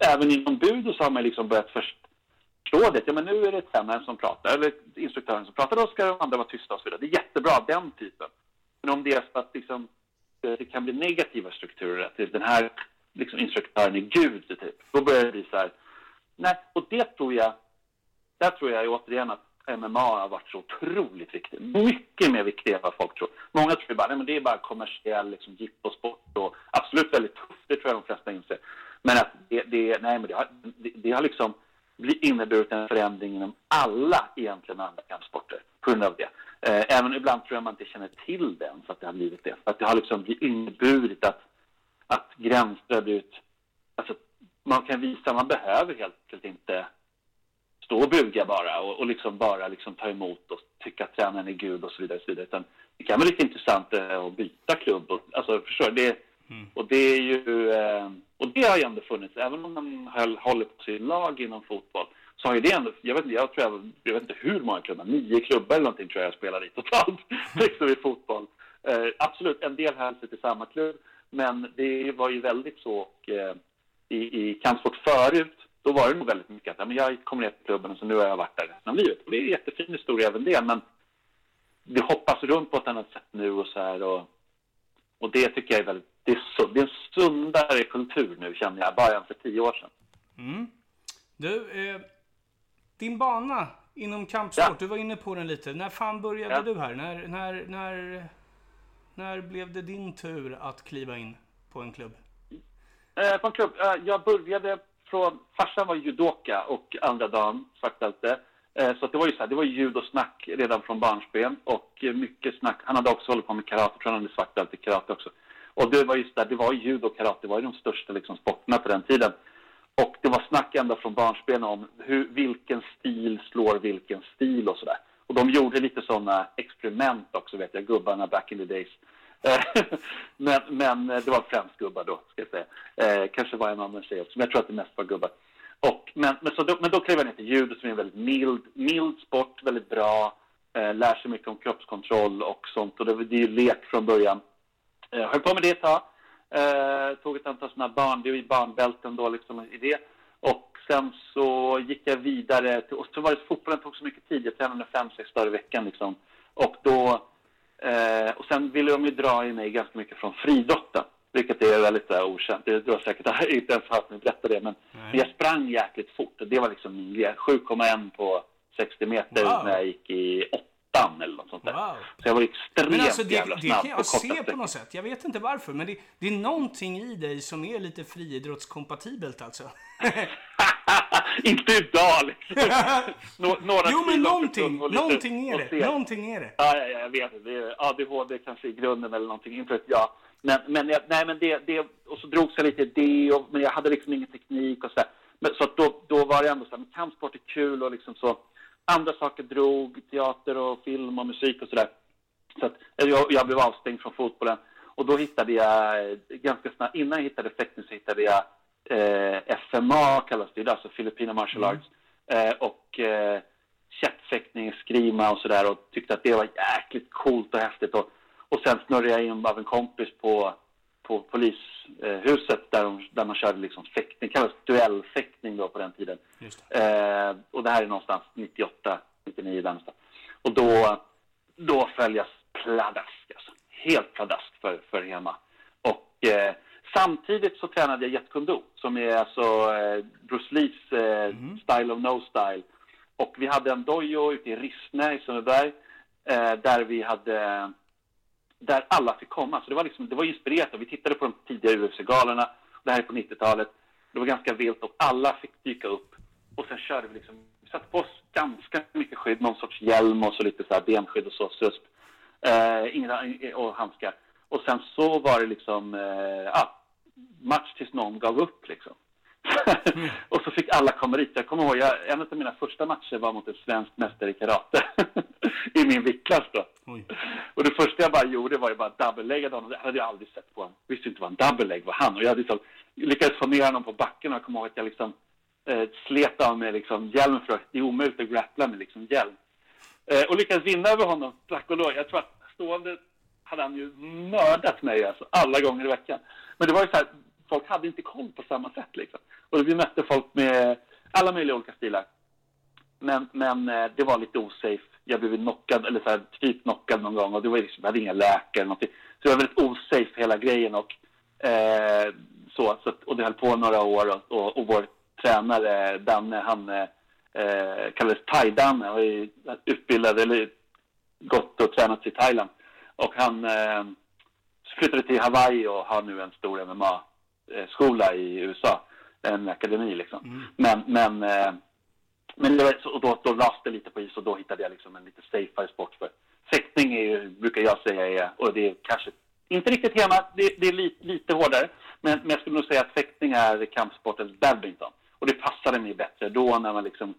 även inom budo så har man liksom börjat först rådet, ja men nu är det tränaren som pratar, eller instruktören som pratar, då ska de andra vara tysta och så vidare. Det är jättebra, den typen. Men om det är så att liksom, det kan bli negativa strukturer, att den här liksom, instruktören är gud, typ, då börjar det bli så här. Nej, och det tror jag, där tror jag återigen att MMA har varit så otroligt viktigt. Mycket mer viktigt än vad folk tror. Många tror bara, nej men det är bara kommersiell liksom, jipposport och absolut väldigt tufft, det tror jag de flesta inser. Men att det, det, nej, men det, har, det, det har liksom inneburit en förändring inom alla egentligen andra kampsporter på grund av det. Eh, även ibland tror jag man inte känner till den för att det har blivit det. Att det har liksom inneburit att, att gränser har blivit... Alltså, man kan visa, man behöver helt enkelt inte stå och buga bara och, och liksom bara liksom ta emot och tycka att tränaren är gud och så vidare. Och så vidare. Utan det kan vara lite intressant eh, att byta klubb. Och, alltså, förstår? Det, mm. Och det är ju... Eh, och det har ju ändå funnits, även om man höll, håller på sitt lag inom fotboll, så har ju det ändå, jag vet inte, jag tror jag, jag vet inte hur många klubbar, nio klubbar eller någonting tror jag jag spelar i totalt, [LAUGHS] liksom i fotboll. Eh, absolut, en del höll sig till samma klubb, men det var ju väldigt så, och, eh, i, i kampsport förut, då var det nog väldigt mycket att ja, men jag kommer ner till klubben och så nu har jag varit där resten av livet. Och det är en jättefin historia även det, men det hoppas runt på ett annat sätt nu och så här. Och, och det tycker jag är väldigt, det är, så, det är en sundare kultur nu känner jag, bara än för tio år sedan. Mm. Du, eh, din bana inom kampsport, ja. du var inne på den lite. När fan började ja. du här? När, när, när, när blev det din tur att kliva in på en klubb? Eh, på en klubb? Eh, jag började från, farsan var judoka och andra dagen svartbälte. Eh, så det var ju så här, det var judosnack redan från barnsben och mycket snack. Han hade också hållit på med karate, tror han hade svartbälte i karate också. Och det var just där, det var judo och karate, det var ju de största liksom, sporterna på den tiden. Och det var snack ända från barnsben om hur, vilken stil slår vilken stil och sådär. Och de gjorde lite sådana experiment också, vet jag, gubbarna back in the days. Eh, [LAUGHS] men, men det var främst gubbar då, ska jag säga. Eh, kanske var en annan tjej också, men jag tror att det mest var gubbar. Och, men, men, så då, men då klev jag ner till judo som är en väldigt mild, mild sport, väldigt bra. Eh, lär sig mycket om kroppskontroll och sånt. Och det, det är ju lek från början. Eh, höll på med det ett tag. Eh, tog ett antal sådana barn, det är ju barnbälten då liksom i det. Och sen så gick jag vidare, till, och så var det fotbollen tog så mycket tid, jag tränade fem, sex dagar i veckan liksom. Och då, eh, och sen ville de ju dra i mig ganska mycket från friidrotten. Vilket är väldigt uh, okänt. Det, du har säkert [LAUGHS] inte ens hört mig berätta det. Men, men, jag sprang jäkligt fort. Det var liksom min grej. 7,1 på 60 meter wow. när jag gick i åttan eller något sånt där. Wow. Så jag var extremt men alltså, det, jävla snabb Det kan jag se på något sätt. Jag vet inte varför. Men det, det är någonting i dig som är lite friidrottskompatibelt alltså. [LAUGHS] [LAUGHS] inte idag liksom. [LAUGHS] Några jo men någonting, någonting är det. Någonting är det. Ja, ja, jag vet. Det är ADHD kanske i grunden eller någonting. Inte vet jag. Men, men, nej, men det, det, och så drogs jag lite i det, och, men jag hade liksom ingen teknik och så Men, så då, då var det ändå så här, kampsport är kul och liksom så. Andra saker drog, teater och film och musik och sådär. Så att jag, jag blev avstängd från fotbollen. Och då hittade jag, ganska snabbt, innan jag hittade fäktning så hittade jag eh, FMA kallas det, alltså Filipina Martial mm. Arts. Eh, och eh, kättfäktning, skrima och sådär och tyckte att det var jäkligt coolt och häftigt. Och, och sen snurrade jag in av en kompis på, på polishuset där, de, där man körde liksom fäktning, det kallas duellfäktning då på den tiden. Eh, och det här är någonstans 98, 99 där någonstans. Och då, då föll jag pladask alltså. Helt pladask för, för Hema. Och eh, samtidigt så tränade jag Jet Kundo som är alltså eh, Bruce Lees eh, mm. Style of No Style. Och vi hade en dojo ute i Rissne i Sundbyberg eh, där vi hade där alla fick komma. Så det var, liksom, det var inspirerat. Vi tittade på de tidiga UFC-galorna. Det här är på 90-talet. Det var ganska vilt och alla fick dyka upp. Och sen körde vi liksom, vi satte på oss ganska mycket skydd, någon sorts hjälm och så lite så här benskydd och så, susp. Eh, och handskar. Och sen så var det liksom, eh, ja, match tills någon gav upp liksom. Mm. [LAUGHS] och så fick alla komma dit. Jag kommer ihåg, jag, en av mina första matcher var mot en svensk mästare i karate. [LAUGHS] I min viktklass då. Oj. Och det första jag bara gjorde var ju bara double-legga honom. Det hade jag aldrig sett på honom. Visste inte vad en double-leg var han. Och jag hade liksom, lyckades få ner honom på backen och jag kommer ihåg att jag liksom eh, slet av mig liksom hjälmen för att det är omöjligt att grappla med liksom hjälm. Eh, och lyckades vinna över honom, tack och lov. Jag tror att stående hade han ju mördat mig alltså, alla gånger i veckan. Men det var ju så här, folk hade inte koll på samma sätt liksom. Och vi mötte folk med alla möjliga olika stilar. Men, men eh, det var lite osafe. Jag blev knockad, eller så här, typ knockad någon gång och det var liksom, jag hade inga läkare eller någonting. Så det var väldigt osafe hela grejen och eh, så, så. Och det höll på några år och, och, och vår tränare Danne, han, eh, eh kallades Thai-Danne Han var utbildad, eller gått och tränat i Thailand. Och han eh, flyttade till Hawaii och har nu en stor MMA-skola i USA. En akademi liksom. Mm. Men, men, eh, men det var, och då, då lades det lite på is och då hittade jag liksom en lite safeare sport för fäktning är ju, brukar jag säga, är, och det är kanske inte riktigt hemma, det, det är lite, lite hårdare. Men, men jag skulle nog säga att fäktning är kampsportens badminton. Och det passade mig bättre då när man liksom,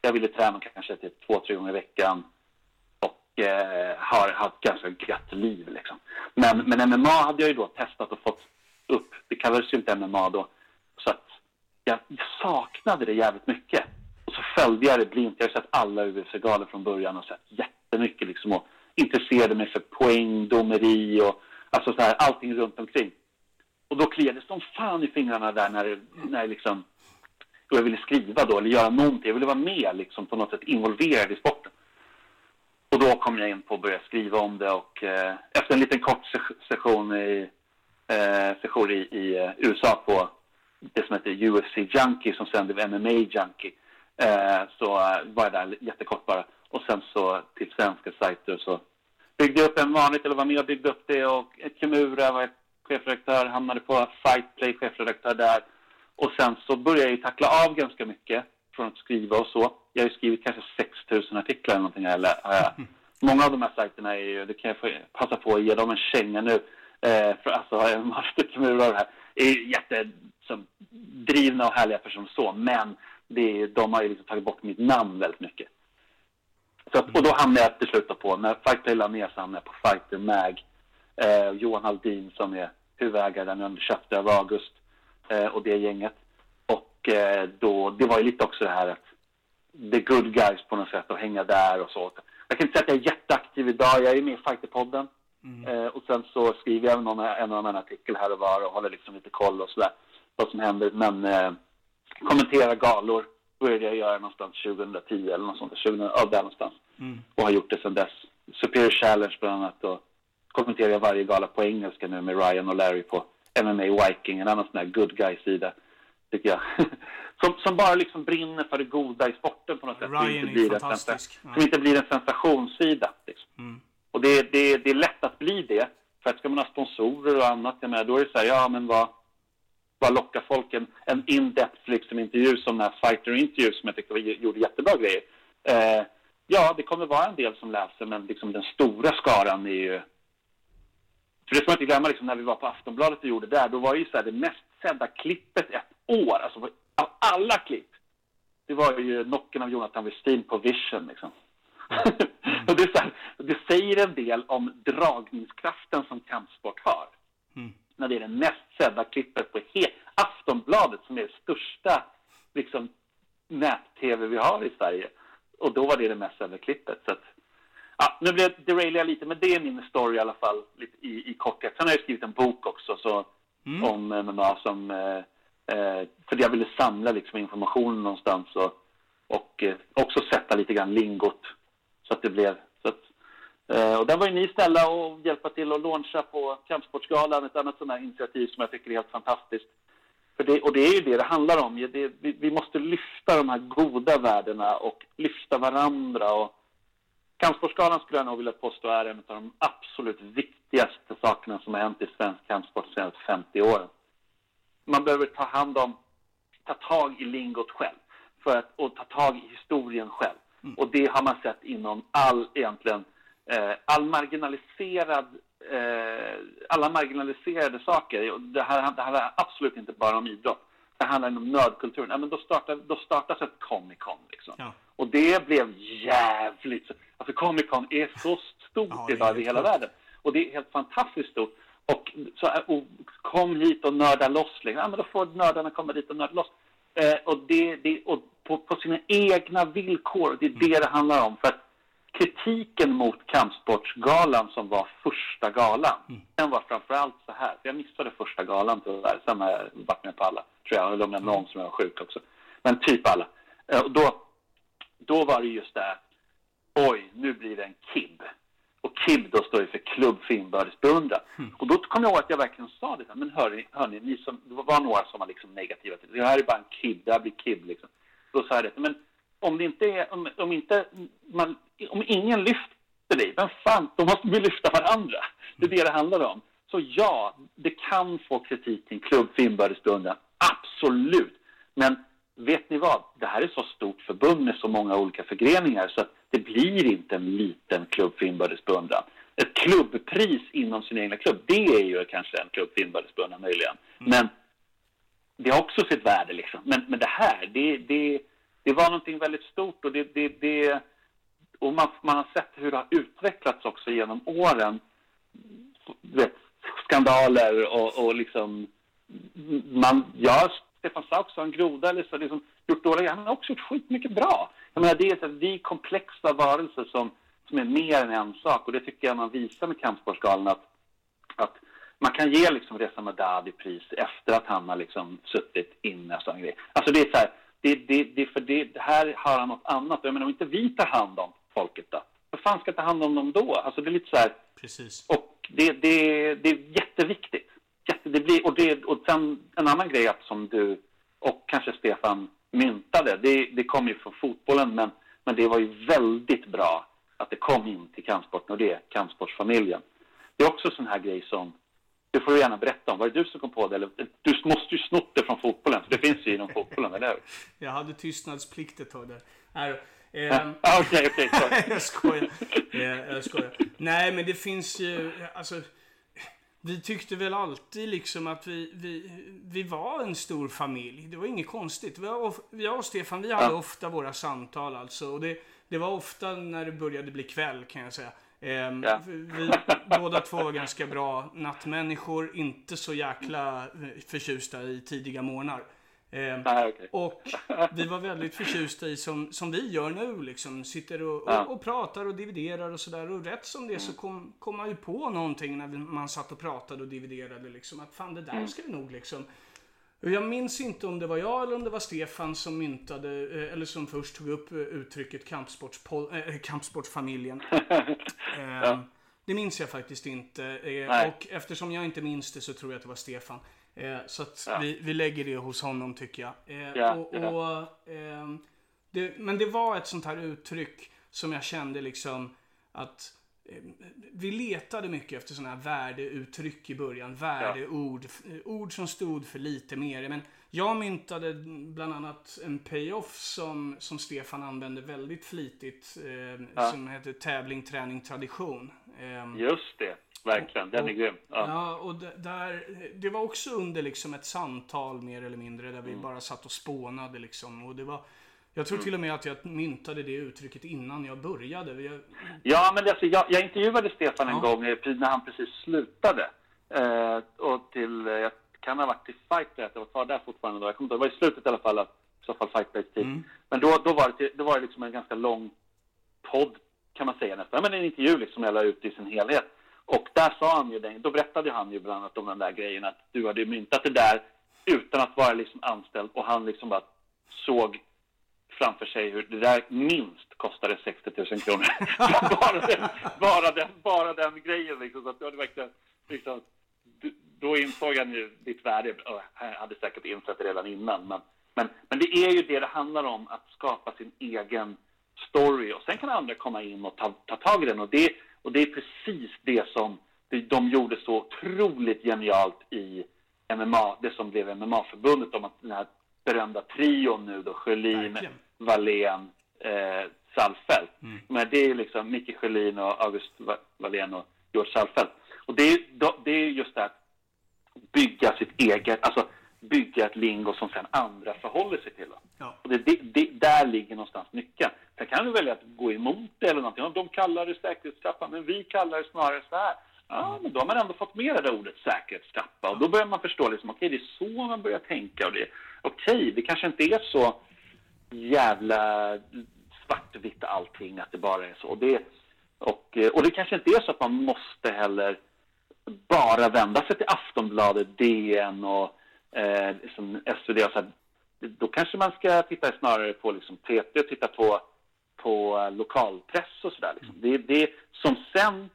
jag ville träna kanske till två, tre gånger i veckan eh, har haft ganska gött liv liksom. Men, men MMA hade jag ju då testat och fått upp, det kallades ju inte MMA då, så att jag saknade det jävligt mycket. Och så följde jag det blint, jag har sett alla UFC-galor från början och sett jättemycket liksom och intresserade mig för poäng, domeri och alltså så här, allting runt omkring. Och då kliade det som fan i fingrarna där när, när liksom, jag ville skriva då, eller göra någonting. Jag ville vara med liksom, på något sätt involverad i sporten. Då kom jag in på att börja skriva om det och eh, efter en liten kort session i, eh, session i, i eh, USA på det som heter UFC Junkie som sen blev MMA Junkie eh, så eh, var jag där jättekort bara. Och sen så till svenska sajter så byggde jag upp en vanligt, eller var med och byggde upp det och Kimura var chefredaktör, hamnade på Fightplay, chefredaktör där. Och sen så började jag ju tackla av ganska mycket från att skriva och så. Jag har ju skrivit kanske 6 000 artiklar eller någonting. Eller, äh, många av de här sajterna är ju, det kan jag få passa på att ge dem en känga nu. Eh, för alltså, Martin Kimura och det här är jättedrivna och härliga personer så, men det, de har ju liksom tagit bort mitt namn väldigt mycket. Så att, och då hamnade jag till slut på, när Fighter la ner så hamnade jag på Fighter Mag. Eh, Johan Haldin som är huvudägare där nu, köpte av August eh, och det gänget. Och eh, då, det var ju lite också det här att the good guys på något sätt och hänga där och så. Jag kan inte säga att jag är jätteaktiv idag, jag är med i Fighterpodden. Mm. Eh, och sen så skriver jag någon, en annan artikel här och var och håller liksom lite koll och sådär vad som händer. Men eh, kommentera galor började jag göra någonstans 2010 eller något sånt, 2000, ja, där någonstans. Mm. Och har gjort det sedan dess. Superior Challenge bland annat och kommenterar jag varje gala på engelska nu med Ryan och Larry på MMA Viking, en annan sån här good guy-sida, tycker jag. [LAUGHS] som, som bara liksom brinner för det goda i sporten på något sätt. Ryan inte blir är fantastisk. En, som inte blir en sensationssida. Liksom. Mm. Och det, det, det är lätt att bli det. För att ska man ha sponsorer och annat, jag menar, då är det så här, ja men vad, vad lockar folk? En, en in-depth liksom, intervju som den här Fighter Interview som jag tyckte gjorde jättebra grejer. Eh, ja, det kommer vara en del som läser, men liksom den stora skaran är ju för det får man inte glömma, liksom, när vi var på Aftonbladet och gjorde det där, då var ju så här, det mest sedda klippet ett år, alltså av alla klipp, det var ju knocken av Jonathan Westin på Vision. Liksom. Mm. [LAUGHS] och det, är så här, det säger en del om dragningskraften som kampsport har. Mm. När det är det mest sedda klippet på he- Aftonbladet som är det största liksom, nät-tv vi har i Sverige. Och då var det det mest sedda klippet. Så att, Ja, nu blev jag lite, men det är min story i alla fall lite i, i korthet. Sen har jag skrivit en bok också så, mm. om eh, MMA som... Eh, eh, för jag ville samla liksom information någonstans och, och eh, också sätta lite grann lingot så att det blev... Så att, eh, och där var ju ni snälla och hjälpa till att launcha på Kampsportsgalan, ett annat sådant här initiativ som jag tycker är helt fantastiskt. För det, och det är ju det det handlar om. Det, vi, vi måste lyfta de här goda värdena och lyfta varandra och Kampsportsgalan skulle jag nog vilja påstå är en av de absolut viktigaste sakerna som har hänt i svensk kampsport de senaste 50 åren. Man behöver ta hand om, ta tag i lingot själv för att, och ta tag i historien själv. Mm. Och det har man sett inom all, egentligen, eh, all marginaliserad, eh, alla marginaliserade saker. Det här, det handlar absolut inte bara om idrott. Det handlar om nördkulturen. Ja, men då, startar, då startas ett Comic Con. Liksom. Ja. Och det blev jävligt... Alltså Comic Con är så stort ja, idag i hela världen. Och det är helt fantastiskt stort. Och, så, och kom hit och nörda loss. Liksom. Ja, men då får nördarna komma dit och nörda loss. Eh, och det, det, och på, på sina egna villkor. Det är det det handlar om. För att kritiken mot Kampsportsgalan som var första galan, mm. den var framförallt så här. Jag missade första galan tyvärr. Sen har jag varit med på alla, tror jag. Eller om jag någon som var sjuk också. Men typ alla. Eh, och då, då var det just det oj, nu blir det en KIB. Och KIB då står ju för Klubb för inbördes beundran. Mm. Och då kom jag ihåg att jag verkligen sa det. Men hörni, hörni ni som, det var några som var liksom negativa till det. Det här är bara en KIB, det här blir KIB liksom. Då sa jag det. Men om det inte är, om, om inte man, om ingen lyfter dig, vem fan, då måste vi lyfta varandra. Det är det det handlar om. Så ja, det kan få kritik till en klubb för inbördes beundran. Absolut. Men vet ni vad? Det här är så stort förbund med så många olika förgreningar så att det blir inte en liten klubb för inbördes beundran. Ett klubbpris inom sin egna klubb, det är ju kanske en klubb för inbördes beundran möjligen. Mm. Men det har också sitt värde liksom. Men, men det här, det, det, det var någonting väldigt stort och det, det, det och man, man har sett hur det har utvecklats också genom åren. Vet, skandaler och, och liksom man, ja, Stefan Sauk har en groda eller så liksom gjort dåliga Han har också gjort skitmycket bra. Jag menar, det är, vi komplexa varelser som, som är mer än en sak och det tycker jag man visar med Kampsportsgalan att, att man kan ge liksom Reza Madadi pris efter att han har liksom suttit inne och grejer. Alltså det är så här, det, det, det, för det, här har han något annat. Jag menar om inte vi tar hand om folket då? Vad fan ska ta hand om dem då? Alltså det är lite så här. Precis. Och det, det, det är jätteviktigt. Jätte, det blir, och, det, och sen en annan grej att som du och kanske Stefan myntade, det, det kom ju från fotbollen men, men det var ju väldigt bra att det kom in till kampsporten och det, kampsportsfamiljen. Det är också sån här grej som det får du gärna berätta om. Var det du som kom på det? Eller, du måste ju snott det från fotbollen, för det finns ju inom [LAUGHS] fotbollen, eller hur? Jag hade tystnadsplikt ett tag där. [LAUGHS] Ehm, okej, okej. [LAUGHS] Jag skojar. jag skojar. Nej, men det finns ju, alltså. Vi tyckte väl alltid liksom att vi, vi, vi var en stor familj. Det var inget konstigt. Vi, och, jag och Stefan, vi hade ofta våra samtal alltså. Och det, det var ofta när det började bli kväll kan jag säga. Ehm, ja. Vi båda två var ganska bra nattmänniskor, inte så jäkla förtjusta i tidiga morgnar. Eh, ah, okay. Och vi var väldigt förtjusta i, som, som vi gör nu, liksom, sitter och, ja. och, och, pratar och dividerar och sådär. Och rätt som det mm. så kom, kom man ju på någonting när man satt och pratade och dividerade. Liksom, att fan, det där mm. ska vi nog liksom... Jag minns inte om det var jag eller om det var Stefan som myntade, eh, eller som först tog upp eh, uttrycket kampsportspol- äh, kampsportsfamiljen. [LAUGHS] ja. Det minns jag faktiskt inte. Nej. Och eftersom jag inte minns det så tror jag att det var Stefan. Eh, så att ja. vi, vi lägger det hos honom tycker jag. Eh, ja, och, och eh, det, men det var ett sånt här uttryck som jag kände liksom att eh, vi letade mycket efter sådana här värdeuttryck i början. Värdeord. Ja. Ord som stod för lite mer. Men jag myntade bland annat en payoff som, som Stefan använde väldigt flitigt. Eh, ja. Som heter tävling, träning, tradition. Eh, Just det. Verkligen, den är grym. Ja, ja och där, det var också under liksom ett samtal mer eller mindre där vi mm. bara satt och spånade liksom. Och det var, jag tror mm. till och med att jag myntade det uttrycket innan jag började. Jag... Ja, men alltså, jag, jag intervjuade Stefan en ja. gång när han precis slutade. Eh, och till, jag kan ha varit till Fight jag var kvar där fortfarande då. Jag kommer inte, det var i slutet i alla fall, i så fall Fight tid. Mm. Men då, då var det, då var det liksom en ganska lång podd kan man säga nästan. Men en intervju liksom jag la ut i sin helhet. Och där sa han ju, då berättade han ju bland annat om den där grejen att du hade myntat det där utan att vara liksom anställd och han liksom bara såg framför sig hur det där minst kostade 60 000 kronor. [LAUGHS] bara, den, bara, den, bara den grejen liksom. Så att det verkligen, liksom, då insåg han ju ditt värde. Han hade säkert insett det redan innan. Men, men, men det är ju det det handlar om, att skapa sin egen story. Och sen kan andra komma in och ta, ta tag i den. Och det, och det är precis det som de gjorde så otroligt genialt i MMA, det som blev MMA-förbundet om att den här berömda trion nu då, Sjölin, Wallén, eh, Salfelt. Mm. Men det är liksom Micke Sjölin och August Wallén och George Salfelt. Och det är, det är just det här att bygga sitt eget, alltså bygga ett lingo som sen andra förhåller sig till. Ja. Och det, det, det, där ligger någonstans nyckeln. Sen kan du välja att gå emot det eller någonting. De kallar det säkerhetstrappa, men vi kallar det snarare så här. Ja, men då har man ändå fått med det där ordet säkerhetstrappa. Och då börjar man förstå liksom, okej, okay, det är så man börjar tänka. Och det, okej, okay, det kanske inte är så jävla svartvitt allting, att det bara är så. Och det, och, och det kanske inte är så att man måste heller bara vända sig till Aftonbladet, DN och eh, liksom SvD och så här, då kanske man ska titta snarare på liksom TT och titta på, på lokalpress och sådär. Liksom. Det, det som sen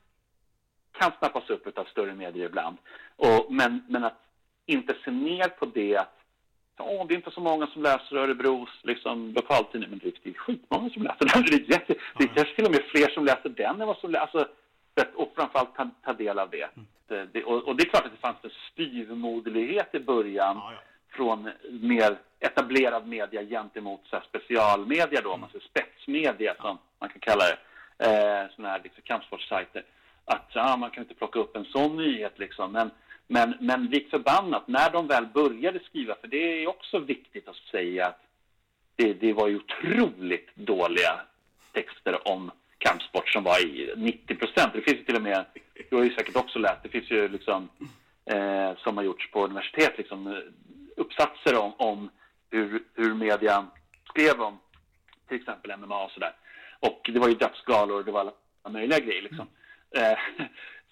kan snappas upp av större medier ibland. Och, men, men att inte se ner på det att åh, det är inte så många som läser Örebros liksom, lokaltidning, men det är skitmånga som läser den. [LAUGHS] Det är, jätte, det är kanske till och med fler som läser den än vad som läser, alltså, och framförallt ta, ta del av det. Mm. det, och, och, det är klart att det fanns en styvmoderlighet i början ja, ja. från mer etablerad media gentemot så här, specialmedia då, mm. alltså spetsmedia som man kan kalla det, eh, sådana här liksom, kampsportssajter. Att ja, man kan inte plocka upp en sån nyhet liksom, men men, men lik förbannat, när de väl började skriva, för det är också viktigt att säga att det, det var ju otroligt dåliga texter om kampsport som var i 90 procent. Det finns ju till och med, du har ju säkert också läst, det finns ju liksom eh, som har gjorts på universitet, liksom eh, uppsatser om, om hur, hur media skrev om till exempel MMA och sådär. Och det var ju dödsgalor, det var alla möjliga grejer liksom. Eh, [LAUGHS]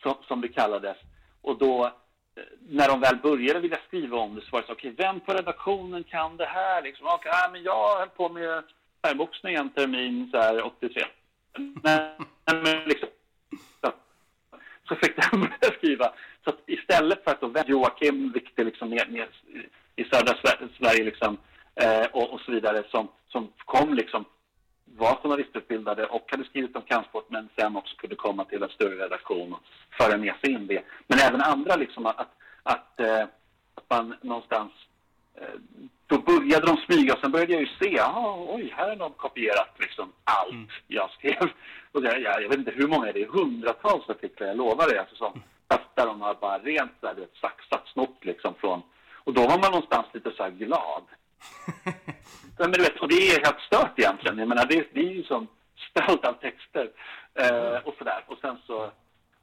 som, som det kallades. Och då eh, när de väl började vilja skriva om det så var det så, okej, okay, vem på redaktionen kan det här? Liksom, okay, men jag höll på med thaiboxning en termin så här, 83. Men, men liksom, så, fick de [LAUGHS] skriva. Så att istället för att då Joakim, vilket liksom ner, ner i södra Sverige liksom, eh, och, och, så vidare, som, som kom liksom var journalistutbildade och hade skrivit om kampsport men sen också kunde komma till en större redaktion och föra med sig in det. Men även andra, liksom att, att, eh, att man någonstans... Eh, då började de smyga sen började jag ju se, aha, oj, här har någon kopierat liksom allt mm. jag skrev. [LAUGHS] Och det, jag, jag vet inte hur många det är, hundratals artiklar, jag lovar det. Alltså, som, mm. där de har bara rent så här, vet, saxat snott liksom från... Och då var man någonstans lite så här glad. [LAUGHS] men du vet, och det är helt stört egentligen. Jag menar, det, det är ju som stöld av texter eh, och sådär. Och sen så,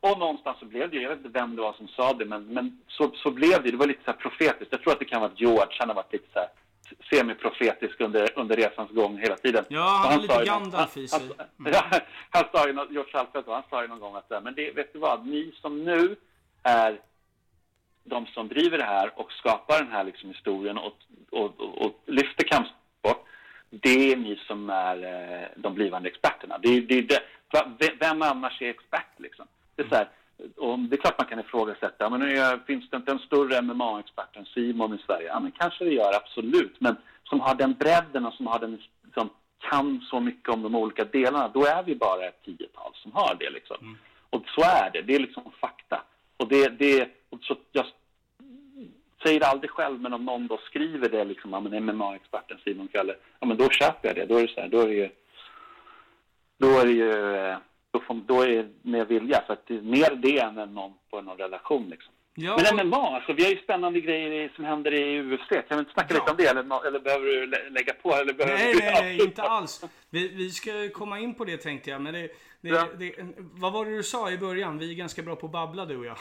och någonstans så blev det, jag vet inte vem det var som sa det, men, men så, så blev det. Det var lite så här profetiskt. Jag tror att det kan vara George, han har varit lite så här semiprofetisk under, under resans gång hela tiden. Ja, han, han är lite Gandalf i sig. Mm. [LAUGHS] Han sa ju, George Alfred, han sa ju någon gång att men det, vet du vad, ni som nu är de som driver det här och skapar den här liksom historien och, och, och, och lyfter kampsport, det är ni som är eh, de blivande experterna. Det, det, det, vem annars är expert liksom? Det är, så här, och det är klart man kan ifrågasätta, men nu finns det inte en större MMA-expert än Simon i Sverige? Ja, men kanske det gör, absolut. Men som har den bredden och som, har den, som kan så mycket om de olika delarna, då är vi bara ett tiotal som har det. Liksom. Mm. Och så är det, det är liksom fakta. Och det, det, så jag säger det aldrig själv, men om någon då skriver det, liksom, ja, men MMA-experten Simon Kalle, ja men då köper jag det. Då är det så här, då är det ju, då är det ju, eh, då, får, då är det med vilja. För att det är mer det än någon på någon relation liksom. Ja, men MMA, alltså, vi har ju spännande grejer som händer i UFC. Kan vi inte snacka ja. lite om det? Eller, eller behöver du lägga på? Eller behöver nej, nej, nej, inte alls. Vi, vi ska komma in på det tänkte jag. Men det, det, ja. det, vad var det du sa i början? Vi är ganska bra på att babbla du och jag.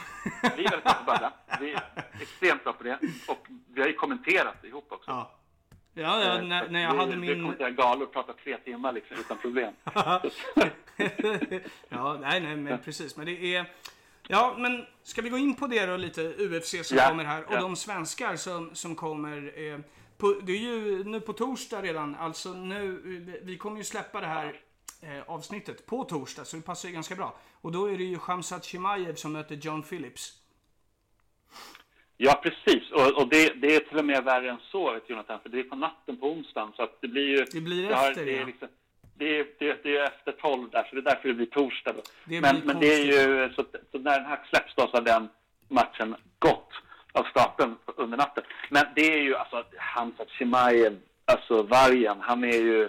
Vi är väldigt bra på att babbla. Vi är extremt bra på det. Och vi har ju kommenterat ihop också. Ja. Ja, ja när, när jag vi, hade min... Vi kommenterar galor och pratat tre timmar liksom utan problem. [LAUGHS] ja, nej, nej, men precis. Men det är... Ja, men ska vi gå in på det då lite, UFC som ja, kommer här och ja. de svenskar som, som kommer. Eh, på, det är ju nu på torsdag redan, alltså nu, vi kommer ju släppa det här eh, avsnittet på torsdag, så det passar ju ganska bra. Och då är det ju Shamsat Chimaev som möter John Phillips. Ja, precis. Och, och det, det, är till och med värre än så, vet Jonathan, för det är på natten på onsdagen. Så att det blir ju... Det blir efter, har, det, ja. Liksom, det är, det, det är efter tolv där, så det är därför det blir torsdag. Då. Det men, men det är ju, så, så, när den här släpps då så har den matchen gått av stapeln under natten. Men det är ju alltså Hamzat Chimaev, alltså vargen, han är ju,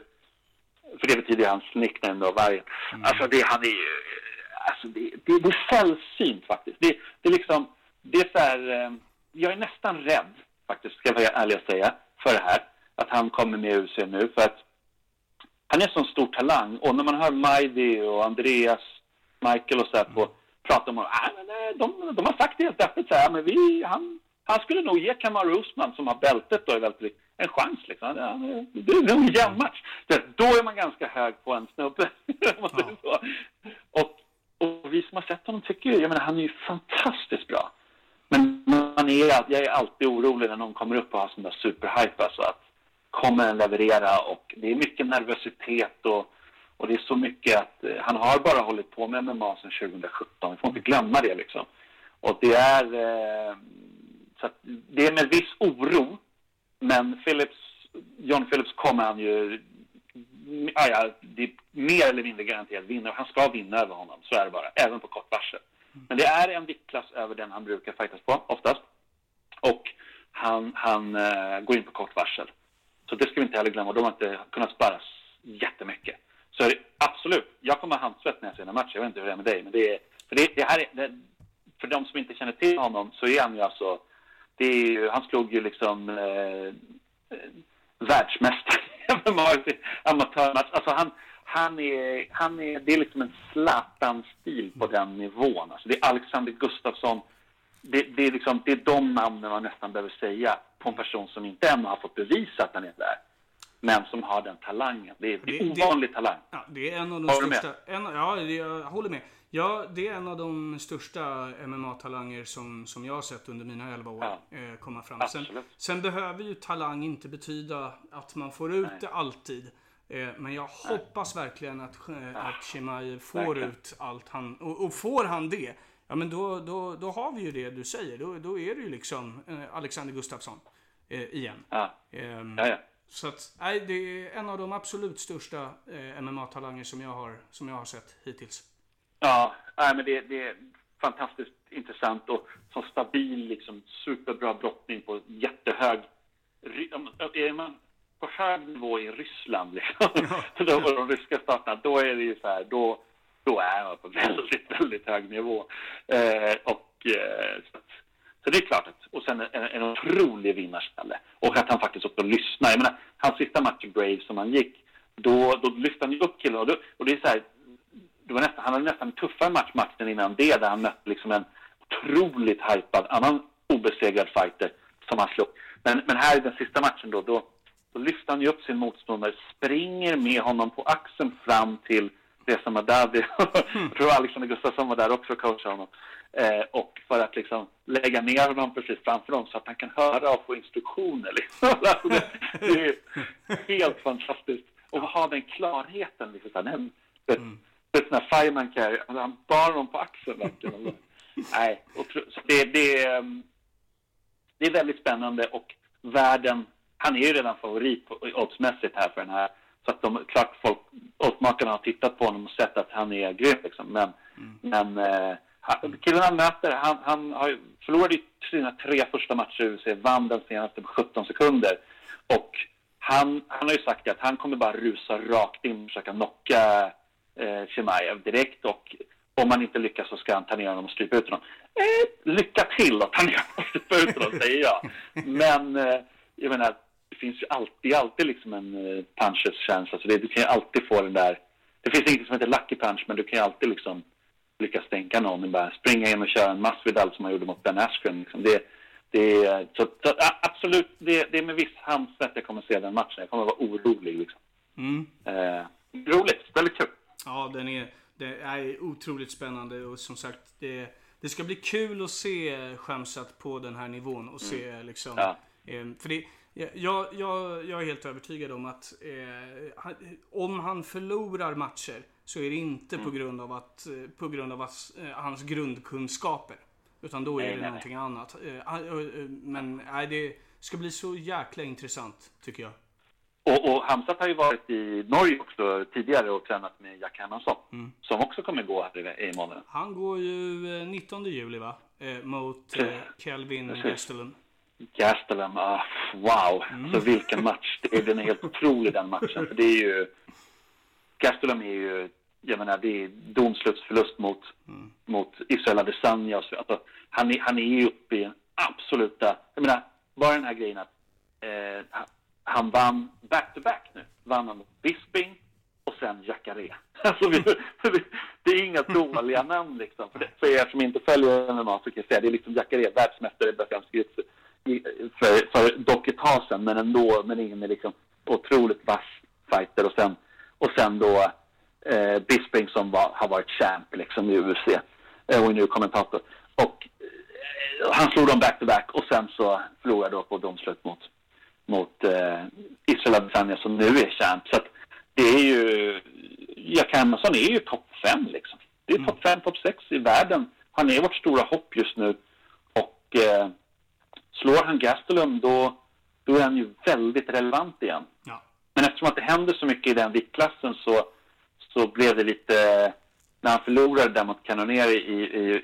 för det betyder hans nickname då, vargen. Mm. Alltså det, han är ju, alltså det, det, det är sällsynt faktiskt. Det, det är liksom, det är så här, eh, jag är nästan rädd faktiskt, ska jag vara ärlig och säga, för det här. Att han kommer med UC nu, för att han är en sån stor talang. Och när man hör Majdi och Andreas, Michael och så här på prata om att äh, de, de har sagt det helt öppet så här, men vi, han, han skulle nog ge Kamaru Usman, som har bältet då i väldigt, en chans liksom. Det är en jämn match. Då är man ganska hög på en snubbe. [LAUGHS] Ja. och, och vi som har sett honom tycker ju, jag menar han är ju fantastiskt bra. Men man är, jag är alltid orolig när någon kommer upp och har sån där superhype alltså att kommer den leverera och det är mycket nervositet och, och det är så mycket att eh, han har bara hållit på med MMA sedan 2017. Vi får inte glömma det liksom. Och det är, eh, så det är med viss oro men Phillips, John Phillips kommer han ju, ah ja, det är mer eller mindre garanterat vinna. Han ska vinna över honom, så är det bara, även på kort varsel. Men det är en viktklass över den han brukar fightas på, oftast. Och han, han eh, går in på kort varsel. Så det ska vi inte heller glömma. De har inte kunnat spara jättemycket. Så absolut, jag kommer ha handsvett när jag ser den matchen. Jag vet inte hur det är med dig, men det är... För, det, det här är, det, för de som inte känner till honom så är han ju alltså... Det är ju, han slog ju liksom eh, eh världsmästare [LAUGHS] i amatörmatch. Alltså han, han är, han är, det är liksom en Zlatan-stil på den nivån. Alltså det är Alexander Gustafsson. Det, det, är liksom, det är de namnen man nästan behöver säga på en person som inte ännu har fått bevisa att han är där. Men som har den talangen. Det är, det är ovanlig det, talang. Ja, det är en av de Håller största... En, ja, jag håller med. Ja, det är en av de största MMA-talanger som, som jag har sett under mina 11 år ja. eh, komma fram. Sen, sen, behöver ju talang inte betyda att man får ut Nej. det alltid. Eh, men jag Nej. hoppas verkligen att, eh, att Chimaev får verkligen. ut allt han... Och, och, får han det, ja men då, då, då har vi ju det du säger. Då, då är det ju liksom eh, Alexander Gustafsson eh, igen. Ja. Ehm, ja, ja. Så att, nej, det är en av de absolut största eh, MMA-talanger som jag har, som jag har sett hittills. Ja, nej, men det, det är fantastiskt intressant och så stabil, liksom, superbra brottning på jättehög... Är man på hög nivå i Ryssland, liksom, ja. [LAUGHS] då, och de ryska staterna, då är det ju så här, då, då är man på [LAUGHS] väldigt, väldigt hög nivå. Eh, och eh, så, så, det är klart att, och sen en, en otrolig vinnarskalle. Och att han faktiskt också lyssnar. Jag menar, hans sista match i Brave som han gick, då, då lyfte han ju upp killen och, då, och det är så här, det var nästan, han hade nästan en tuffare match matchen innan det, där han mötte liksom en otroligt hypad annan obesegrad fighter som han slog. Men, men här i den sista matchen då, då, då lyfter han ju upp sin motståndare, springer med honom på axeln fram till Reza [LAUGHS] Madadi. Mm. Jag tror Alexander Gustafsson var där också och coachade honom. Eh, och för att liksom lägga ner honom precis framför dem så att han kan höra och få instruktioner. Liksom. Alltså [LAUGHS] det, det, är helt fantastiskt. Och ha den klarheten. Liksom, så här, mm ett sånt här fireman carry. Han bar dem på axeln verkligen. [LAUGHS] Nej, det, det, ehm, det är väldigt spännande och världen, han är ju redan favorit oddsmässigt här för den här. Så att de, klart folk, oddmakarna har tittat på honom och sett att han är grym liksom. Men, mm. men eh, killen han möter, han, han har förlorade ju sina tre första matcher i UFC, vann den senaste på 17 sekunder. Och han, han har ju sagt att han kommer bara rusa rakt in och försöka knocka eh, Chimaev direkt och om man inte lyckas så ska han ta ner honom och strypa ut honom. Eh, lycka till att ta ner honom [LAUGHS] och strypa ut honom, säger jag. [LAUGHS] Men eh, jag menar, det finns ju alltid, alltid liksom en eh, punches-känsla. Så det, du kan ju alltid få den där... Det finns inget som heter lucky punch, men du kan ju alltid liksom lyckas stänka någon. Bara springa in och köra en massvidal som han gjorde mot Ben Askren. Liksom. Det, det, så, så, absolut, det, det är med viss handsätt jag kommer se den matchen. Jag kommer vara orolig. Liksom. Mm. Eh, roligt, väldigt kul. Ja, den är, det är otroligt spännande och som sagt det, det ska bli kul att se Shamsat på den här nivån och se mm. liksom. Ja. Eh, för det, jag, jag, jag är helt övertygad om att eh, om han förlorar matcher så är det inte mm. på grund av att eh, på grund av att, eh, hans grundkunskaper. Utan då är nej, det nej, någonting nej. annat. Eh, eh, men nej, det ska bli så jäkla intressant tycker jag. Och, och Hamzat har ju varit i Norge också tidigare och tränat med Jack Hermansson. Mm. Som också kommer gå här i, månaden. Han går ju 19 eh, juli va? Eh, mot eh, Kelvin Gastelum. Gastelum, ah, wow! Mm. Så vilken match! Det är, den är helt otrolig den matchen. För det är ju... Gastelum är ju, jag menar, det är domslutsförlust mot, mm. mot Israel Adesanya. Alltså, han, är, han är ju uppe i en absoluta... Jag menar, bara den här grejen att eh, han vann back-to-back nu. Vann han mot Bisping och sen Jacare. [LAUGHS] Alltså, det är inga dåliga namn liksom. För, det, för er som inte följer MMA så kan jag säga det är liksom Jacare, världsmästare i för, tag sedan, men ändå, men ingen är liksom otroligt vass fighter. Och sen, och sen då eh, Bisping som var, har varit champ liksom i UFC eh, och nu kommentator. Och eh, han slog dem back-to-back och sen så förlorade då på domslut mot mot eh, Israel Adesanya som nu är champ. Så att det är ju, Jack Hermansson är ju topp fem liksom. Det är mm. topp fem, topp sex i världen. Han är vårt stora hopp just nu. Och eh, slår han Gastelum då, då är han ju väldigt relevant igen. Ja. Men eftersom att det händer så mycket i den viktklassen så, så blev det lite... När han förlorade där mot Cannonier i, i,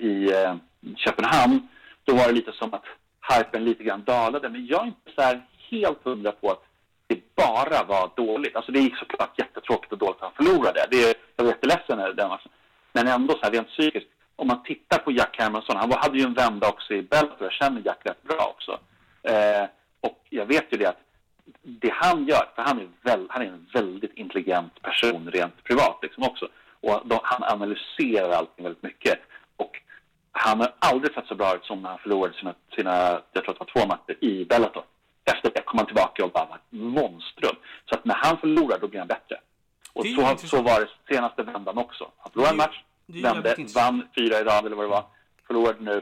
i eh, Köpenhamn, då var det lite som att hypen lite grann dalade. Men jag är inte så helt hundra på att det bara var dåligt. Alltså det gick såklart jättetråkigt och dåligt att han förlorade. Det, jag var jätteledsen den matchen. Men ändå så här rent psykiskt, om man tittar på Jack Hermansson, han hade ju en vända också i Bellator, jag känner Jack rätt bra också. Eh, och jag vet ju det att det han gör, för han är, väl, han är en väldigt intelligent person rent privat liksom också. Och då, han analyserar allting väldigt mycket. Och han har aldrig sett så bra ut som när han förlorade sina, sina jag tror att det var två matcher i Bellator. Efter det kom han tillbaka och bara var ett monstrum. Så att när han förlorar, då blir han bättre. Och så, så var det senaste vändan också. Han förlorade en match, vände, vann fyra i rad eller vad det var. Förlorade nu.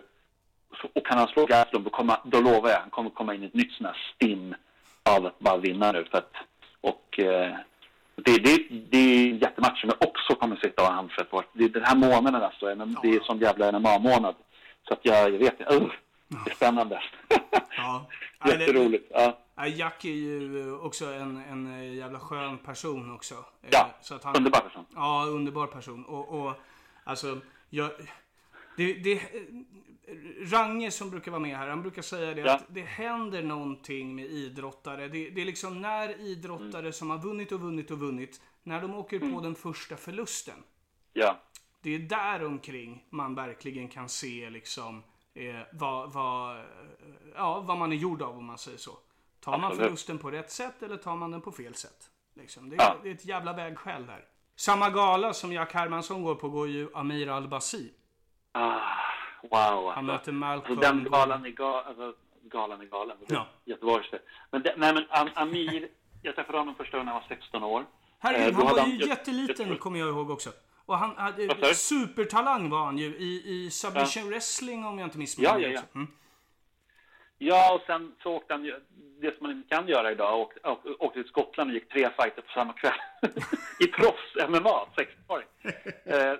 Så, och kan han slå Gaston, då, kommer- då lovar jag, han kommer komma in i ett nytt sånt här stim av att bara vinna nu. För att, och eh, det, det, det är jättematcher som jag också kommer sitta och hamstra på. Det är den här månaden alltså, det är sån jävla NMA-månad. Så att jag, jag vet inte, uh, det är spännande. Ja. [LAUGHS] Jätteroligt. Ja. Jack är ju också en, en eh, jävla skön person också. Eh, Ja, så att han, underbar person. Ja, underbar person. Och, och alltså, jag... Det, det, Range som brukar vara med här, han brukar säga det Ja. att det händer någonting med idrottare. Det, det är liksom när idrottare Mm. som har vunnit och vunnit och vunnit, när de åker på den första förlusten. ja. Det är där omkring man verkligen kan se liksom eh, vad, vad, ja, vad man är gjord av om man säger så. Tar man förlusten på rätt sätt eller tar man den på fel sätt? Liksom. Det, är, Ja. det är ett jävla vägskäl där. Samma gala som Jack Hermansson går på går ju Amir Al-Basi. Ah, wow. Han möter Malcolm. Alltså, den galan är, ga, alltså, galan är galen. Ja. Göteborgs. Men, det, nej, men Am- Amir, jag träffade honom första gången han var 16 år. Herregud, Eh, han var ju jag- jätteliten jag- kommer jag ihåg också. Och han hade supertalang var han ju i, i submission wrestling om jag inte missminner Ja, mig ja, ja. också. Mm. Ja, och sen så åkte han det som man inte kan göra idag, åkte, åkte, åkte till Skottland och gick tre fighter på samma kväll. [LAUGHS] I proffs-MMA, 16-åring. [LAUGHS] Eh,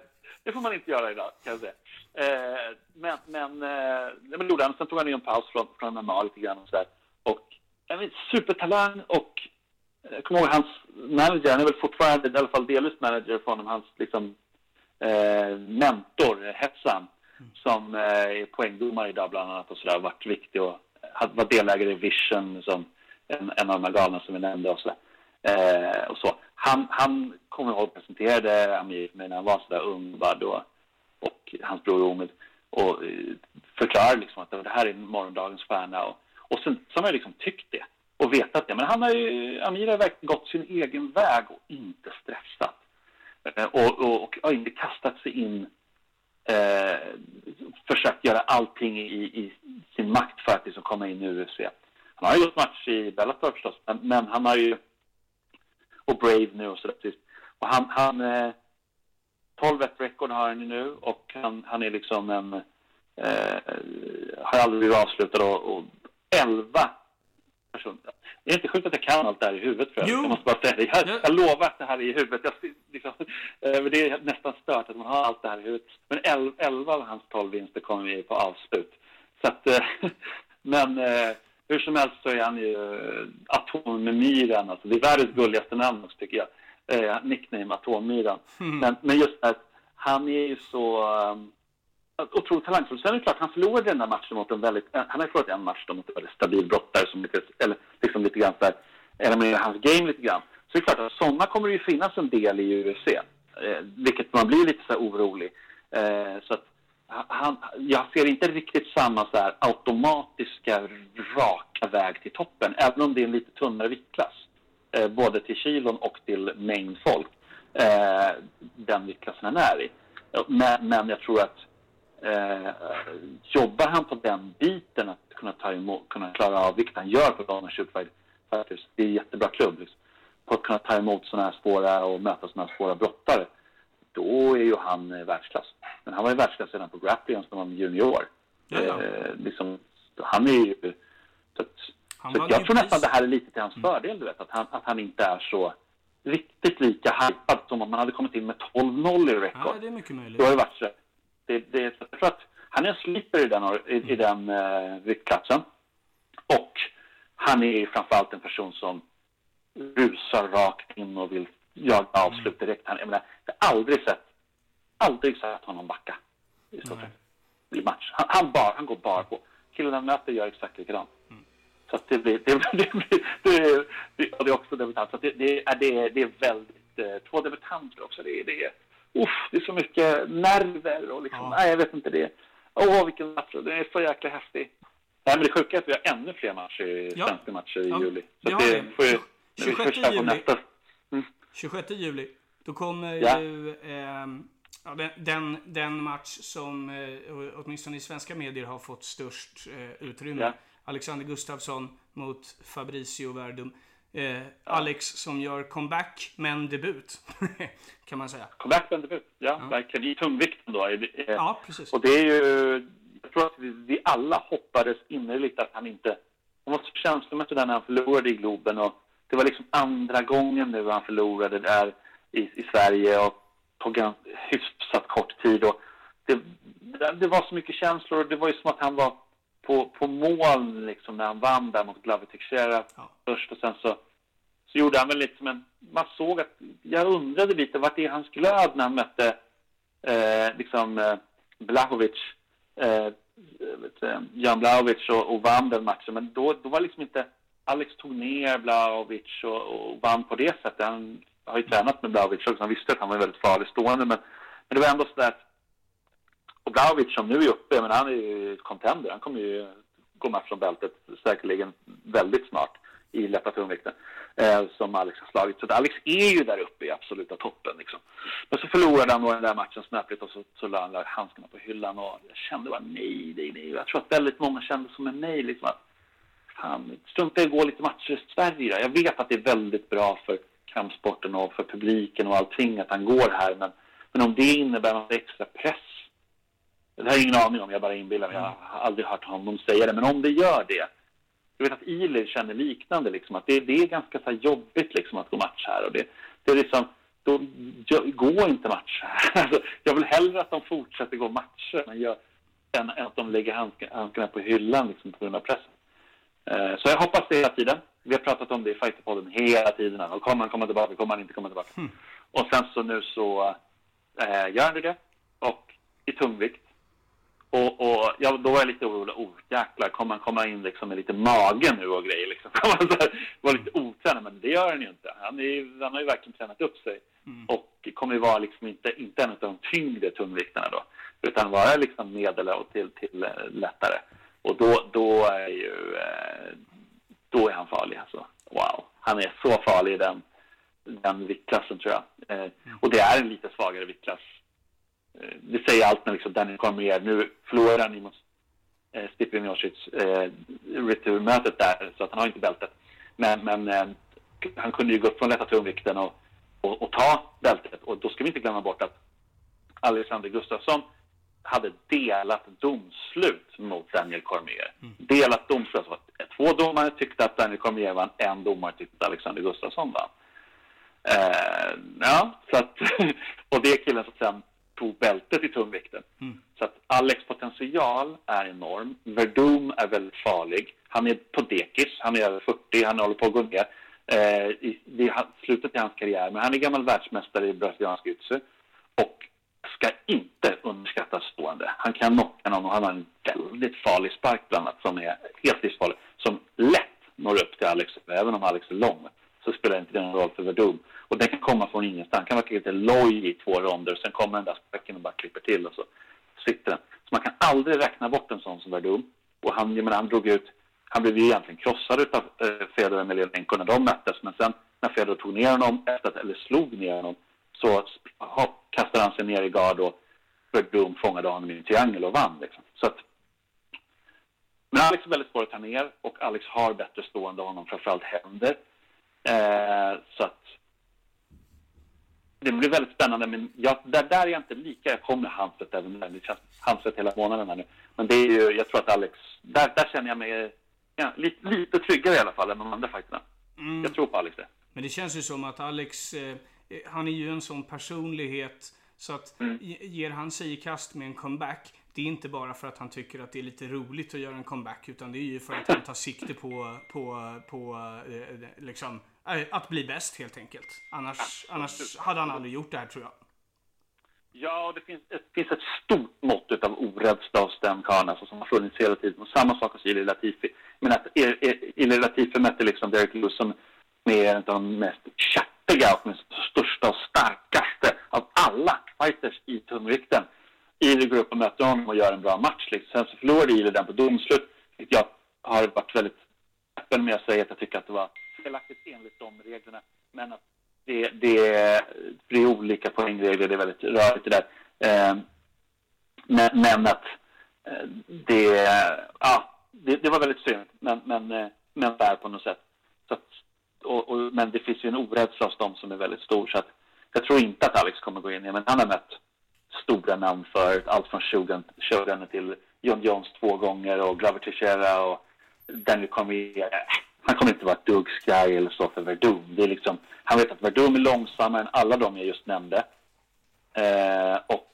det får man inte göra idag, kan jag säga. Eh, men, men, eh, men gjorde han. Sen tog han en paus från, från MMA lite grann och sådär. Och vet, supertalang och eh, jag kommer ihåg hans manager, han är väl fortfarande i alla fall delvis manager för honom, hans liksom eh, mentor, Hetsan, som eh, är poängdomare idag bland annat och sådär, varit viktig och var delägare i Vision, som en, en av de här galorna som vi nämnde och så, Eh, och så. Han, han kommer ihåg presenterade Amir för mig när han var så där ung då, och hans bror Omid och eh, förklarade liksom att det här är morgondagens stjärna och, och sen så har jag liksom tyckt det och vetat det. Men han har ju, Amir har verkligen gått sin egen väg och inte stressat. Eh, och, och, och, och inte kastat sig in eh, försökt göra allting i, i sin makt för att liksom komma in i UFC. Han har ju gjort match i Bellator förstås, men, men han har ju och Brave nu och sådär precis. Och han, han eh, 12 1 record har han ju nu och han, han är liksom en eh, har aldrig blivit avslutad och, och 11 personer. Det är inte sjukt att jag kan allt det här i huvudet för Jo. jag måste bara säga det. Jag, Ja. jag lovar att det här är i huvudet. Jag, liksom, eh, det är nästan stört att man har allt det här i huvudet. Men 11, 11 av hans 12 vinster kommer vi på avslut. Så att, eh, [LAUGHS] men eh, hur som helst så är han ju atommyran. Alltså, det är världens gulligaste namn också tycker jag. Eh, nickname Atommyran. Men, men just att han är ju så um, otroligt talangfull. Sen är det klart, han förlorade den där matchen mot en väldigt... Eh, han har förlorat en match då mot en väldigt stabil brottare som lite, eller liksom lite grann så här, eliminerar hans game lite grann. Så det är klart att sådana kommer det ju finnas en del i UFC. Eh, vilket man blir lite så här orolig. Eh, så att han, jag ser inte riktigt samma så här automatiska raka väg till toppen, även om det är en lite tunnare viktklass. Eh, både till kilon och till mängd folk. Eh, den viktklassen han är i. Men, men jag tror att eh, jobbar han på den biten att kunna, ta emot, kunna klara av, vilket han gör på Donna Shoot Fighters, det är en jättebra klubb, liksom, på att kunna ta emot sådana här svåra och möta sådana här svåra brottare, då är ju han eh, världsklass. Men han var ju världsklass redan på grappling som var junior. Eh, liksom, han är ju... Så att, Han så jag tror nästan pris. det här är lite till hans fördel, du vet, att han, att han inte är så riktigt lika hypad som om man hade kommit in med 12-0 i rekord. Ja, det är mycket möjligt. Då har det varit så. Det, det, jag tror att han är en slipper i den, i, i den eh, viktklassen. Och han är framförallt en person som rusar rakt in och vill jaga avslut direkt. Han, jag menar, jag har aldrig sett, aldrig sett honom backa i stort sett i match. Han, han, bara, han går bara på. Killen han möter gör exakt likadant. Mm. Så det blir, det, [LAUGHS] det, det, det, det, det är också debutant. Så det, det, är, det, är, det är väldigt, eh, två debutanter också. Det det är, uff, det är så mycket nerver och liksom, ja. nej jag vet inte det. Åh vilken match, det är så jäkla häftig. Nej men det sjuka är att vi har ännu fler matcher, ja. svenska matcher i ja. juli. Så ja, det får ju, 26 juli. Nästa. Mm. 26 juli. Då kommer ja. ju eh, ja, den, den, den, match som eh, åtminstone i svenska medier har fått störst eh, utrymme. Alexander Gustafsson mot Fabricio Verdum. Eh, Alex som gör comeback men debut. [LAUGHS] kan man säga. Comeback men debut, ja, ja. verkligen. I tungvikten då. ja, precis. Och det är ju, jag tror att vi, vi alla hoppades innerligt att han inte, han var så känslomässig där när han förlorade i Globen och det var liksom andra gången nu han förlorade där i, i Sverige och på hyfsat kort tid. Och det, det var så mycket känslor och det var ju som att han var på, på mål liksom när han vann där mot Glover Teixeira ja. först och sen så, så gjorde han väl lite som en... Man såg att... Jag undrade lite vart är hans glöd när han mötte eh, liksom eh, Blahovic, eh, vet, eh, Jan Blahovic och, och vann den matchen. Men då, då var liksom inte... Alex tog ner Blahovic och, och vann på det sättet. Han har ju tränat med Blahovic också. Han visste att han var väldigt farlig stående. Men, men det var ändå sådär att och Blahovic som nu är uppe, men han är ju contender. Han kommer ju gå match om bältet säkerligen väldigt snart i lätta tungvikten eh, som Alex har slagit. Så Alex är ju där uppe i absoluta toppen. Liksom. Men så förlorade han då den där matchen snöpligt och så, så la han handskarna på hyllan och jag kände bara nej, nej, nej. Jag tror att väldigt många kände som en nej. Liksom att, fan, strunta i att gå lite matcher i Sverige. Jag vet att det är väldigt bra för kampsporten och för publiken och allting att han går här. Men, men om det innebär något extra press det har jag ingen aning om, jag bara inbillar mig. Jag har aldrig hört honom säga det. Men om det gör det. Jag vet att Ilir känner liknande, liksom, att det, det är ganska så jobbigt liksom, att gå match här. Och det, det är liksom, då, gå inte match här. [LAUGHS] Alltså, jag vill hellre att de fortsätter gå matcher men gör, än att de lägger handskarna på hyllan liksom, på grund av pressen. Eh, så jag hoppas det hela tiden. Vi har pratat om det i Fighterpodden hela tiden. Och kommer han komma tillbaka, kommer han inte komma tillbaka. Mm. Och sen så nu så eh, gör han det. Och i tungvikt och, och ja, då var jag lite orolig. Oh, jäklar, kommer han komma in liksom med lite mage nu och grejer? Liksom. [LAUGHS] var lite otränad, men det gör han ju inte. Han, är, han har ju verkligen tränat upp sig. Mm. Och kommer ju vara liksom inte, inte en av de tyngre tungvikterna då. Utan vara liksom medel och till, till äh, lättare. Och då, då är ju... Äh, då är han farlig alltså. Wow. Han är så farlig i den, den viktklassen tror jag. Äh, mm. Och det är en lite svagare viktklass Eh, det säger allt när liksom Daniel Cormier, nu förlorar han mot eh, Stipe Miocic eh, returmötet där, så att han har inte bältet. Men, men eh, han kunde ju gå upp från lätta tungvikten och, och, och, ta bältet. Och då ska vi inte glömma bort att Alexander Gustafsson hade delat domslut mot Daniel Cormier. Mm. Delat domslut. Alltså, två domare tyckte att Daniel Cormier vann, en domare tyckte att Alexander Gustafsson vann. Eh, ja, så att, [LAUGHS] och det är killen som sen tog bältet i tungvikten. Mm. Så att Alex potential är enorm. Verdum är väldigt farlig. Han är på dekis, han är över 40, han håller på att gå ner. Eh, i, det är slutet i hans karriär, men han är gammal världsmästare i brasiliansk jujutsu och ska inte underskattas stående. Han kan knocka någon och han har en väldigt farlig spark bland annat som är helt livsfarlig, som lätt når upp till Alex, även om Alex är lång så spelar det inte någon roll för Verdum. Och den kan komma från ingenstans. Den kan vara lite loj i två ronder och sen kommer den där sparken och bara klipper till och så sitter den. Så man kan aldrig räkna bort en sån som Verdum. Och han, jag menar, han drog ut, han blev ju egentligen krossad av eh, Fedor Emelianenko när de möttes. Men sen när Fedor tog ner honom, efter, eller slog ner honom, så kastade han sig ner i gard och Verdum fångade honom i en triangel och vann. Liksom. Så att, men Alex är väldigt svår att ta ner och Alex har bättre stående honom, framförallt händer. Eh, så att det blir väldigt spännande. Men jag, där, där är jag inte lika. Jag kommer Hanset även där. Det känns Hanset hela månaden här nu. Men det är ju, jag tror att Alex, där, där känner jag mig ja, lite, lite tryggare i alla fall än de andra fighterna. Mm. Jag tror på Alex det. Men det känns ju som att Alex, eh, han är ju en sån personlighet så att mm. ger han sig i kast med en comeback det är inte bara för att han tycker att det är lite roligt att göra en comeback utan det är ju för att han tar sikte på, på, på eh, liksom, eh, att bli bäst helt enkelt. Annars, annars hade han aldrig gjort det här tror jag. Ja, det finns, det finns ett stort mått av orädsla hos den karln alltså, som har funnits hela tiden. Och samma sak hos Ili Latifi. Men att Ili Latifi mötte liksom Derek Lewis som är en av de mest köttiga och största och starkaste av alla fighters i tungvikten. Ili går upp och möter honom och gör en bra match. Liksom. Sen så förlorade Ili den på domslut. Jag har varit väldigt öppen med att säga att jag tycker att det var felaktigt enligt de reglerna. Men att det, det, det är olika poängregler, det är väldigt rörigt det där. Eh, men, men, att eh, det, ja, det, det, var väldigt synd, men, men, eh, men där på något sätt. Så att, och, och, men det finns ju en orädsla hos dem som är väldigt stor, så att jag tror inte att Alex kommer gå in i men han har mött stora namn för allt från Shogun till John Jones två gånger och Glover Teixeira och Daniel Cormier. Han kommer inte vara ett dugg skraj eller så för Verdum. Det är liksom, han vet att Verdum är långsammare än alla de jag just nämnde. Eh, och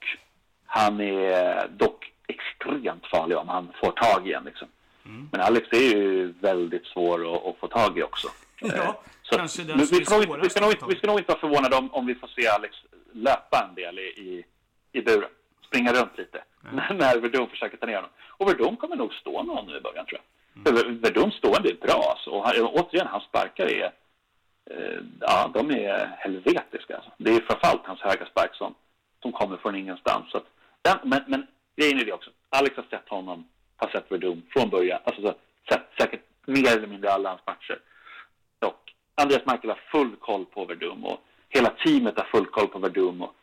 han är dock extremt farlig om han får tag i en. Liksom. Mm. Men Alex är ju väldigt svår att, att få tag i också. Ja, eh, så kanske den vi, ska nog, vi, ska nog, vi ska nog inte vara förvånade om, om vi får se Alex löpa en del i, i, i buren. Springa runt lite mm. [LAUGHS] när Verdum försöker ta ner honom. Och Verdum kommer nog stå med honom i början tror jag. Mm. Verdum stående är bra alltså. Och han, återigen, hans sparkar är eh, ja, de är helvetiska. Alltså. Det är framförallt hans höga spark som, som kommer från ingenstans. Så att, ja, men, men grejen är det också. Alex har sett honom, har sett Verdum från början. Alltså så, sett säkert mer eller mindre alla hans matcher. Och Andreas Michael har full koll på Verdum och hela teamet har full koll på Verdum. Och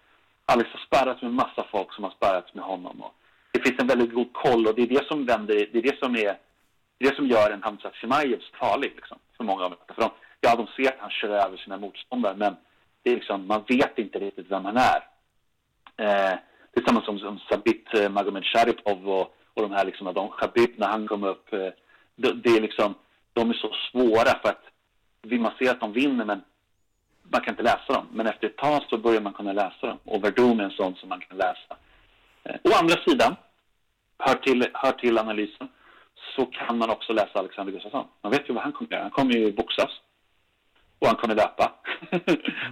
Alex har sparrats med massa folk som har sparrats med honom. Och det finns en väldigt god koll och det är det som vänder, det är det som är det är det som gör en Hamza Chimaev farlig liksom, för många av dem. För de, ja, de ser att han kör över sina motståndare, men det är liksom, man vet inte riktigt vem han är. Eh, det är samma som, som Sabit eh, Magomed Sharipov och, och de här liksom, de Khabib när han kom upp. Eh, det, det, är liksom, de är så svåra för att man ser att de vinner, men man kan inte läsa dem. Men efter ett tag så börjar man kunna läsa dem. Och Verdum är en sån som man kan läsa. Eh, å andra sidan, hör till, hör till analysen, så kan man också läsa Alexander Gustafsson. Man vet ju vad han kommer göra. Han kommer ju boxas. Och han kommer löpa. [LAUGHS]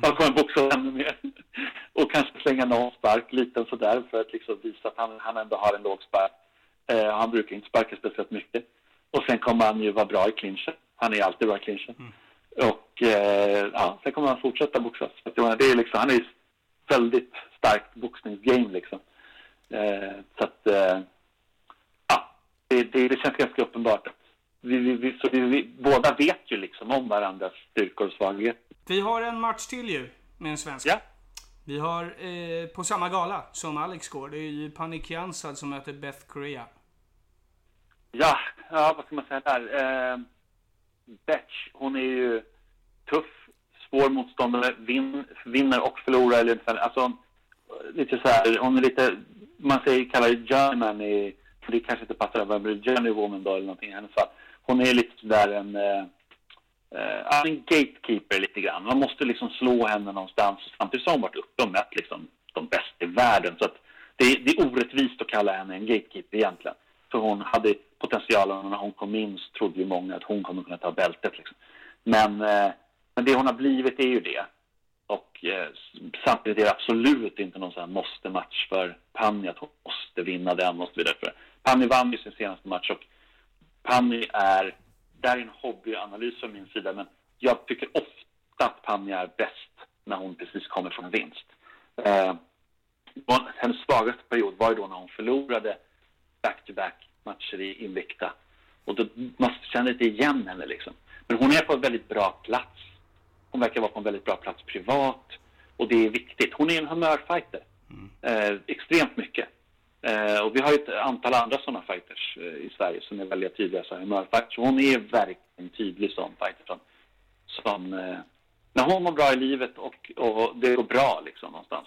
han kommer boxas ännu mer. och kanske slänga någon spark, liten sådär, för att liksom visa att han, han ändå har en låg spark. Eh, han brukar inte sparka speciellt mycket. Och sen kommer han ju vara bra i clinchen. Han är alltid bra i clinchen. Mm. Och eh, ja, sen kommer han fortsätta boxas. det är liksom, han är väldigt starkt boxningsgame liksom. Eh, så att eh, det, det, det känns ganska uppenbart. Vi, vi, vi, så vi, båda vet ju liksom om varandras styrkor och svagheter. Vi har en match till ju med en svensk. Ja. Vi har eh, på samma gala som Alex går. Det är ju Panik Jansad som möter Beth Korea. Ja, ja vad ska man säga där? Eh, Betch, hon är ju tuff, svår motståndare, vin, vinner och förlorar. Eller, alltså, lite så här, hon är lite, man säger, kallar det journeyman i för det kanske inte passar över med Jenny Woman då eller någonting i hennes fall. Hon är lite sådär en, eh, eh alltså en gatekeeper lite grann. Man måste liksom slå henne någonstans. Samtidigt så har hon varit uppe och mött liksom de bästa i världen. Så att det, det är orättvist att kalla henne en gatekeeper egentligen. För hon hade potentialen och när hon kom in så trodde ju många att hon kommer kunna ta bältet. Liksom. Men, eh, men det hon har blivit är ju det. Och eh, samtidigt är det absolut inte någon sån här måste-match för Panja att hon måste vinna den och så vidare. För Panny vann ju sin senaste match och Panny är, det här är en hobbyanalys från min sida, men jag tycker ofta att Panny är bäst när hon precis kommer från vinst. Eh, hennes svagaste period var ju då när hon förlorade back-to-back matcher i Invicta. Och då man känner inte igen henne liksom. Men hon är på en väldigt bra plats. Hon verkar vara på en väldigt bra plats privat. Och det är viktigt. Hon är en humörfighter. Mm. Eh, extremt mycket. Eh, och vi har ett antal andra sådana fighters eh, i Sverige som är väldigt tydliga så humörfighters. Hon är verkligen tydlig sån fighter som, som eh, när hon mår bra i livet och, och det går bra liksom någonstans,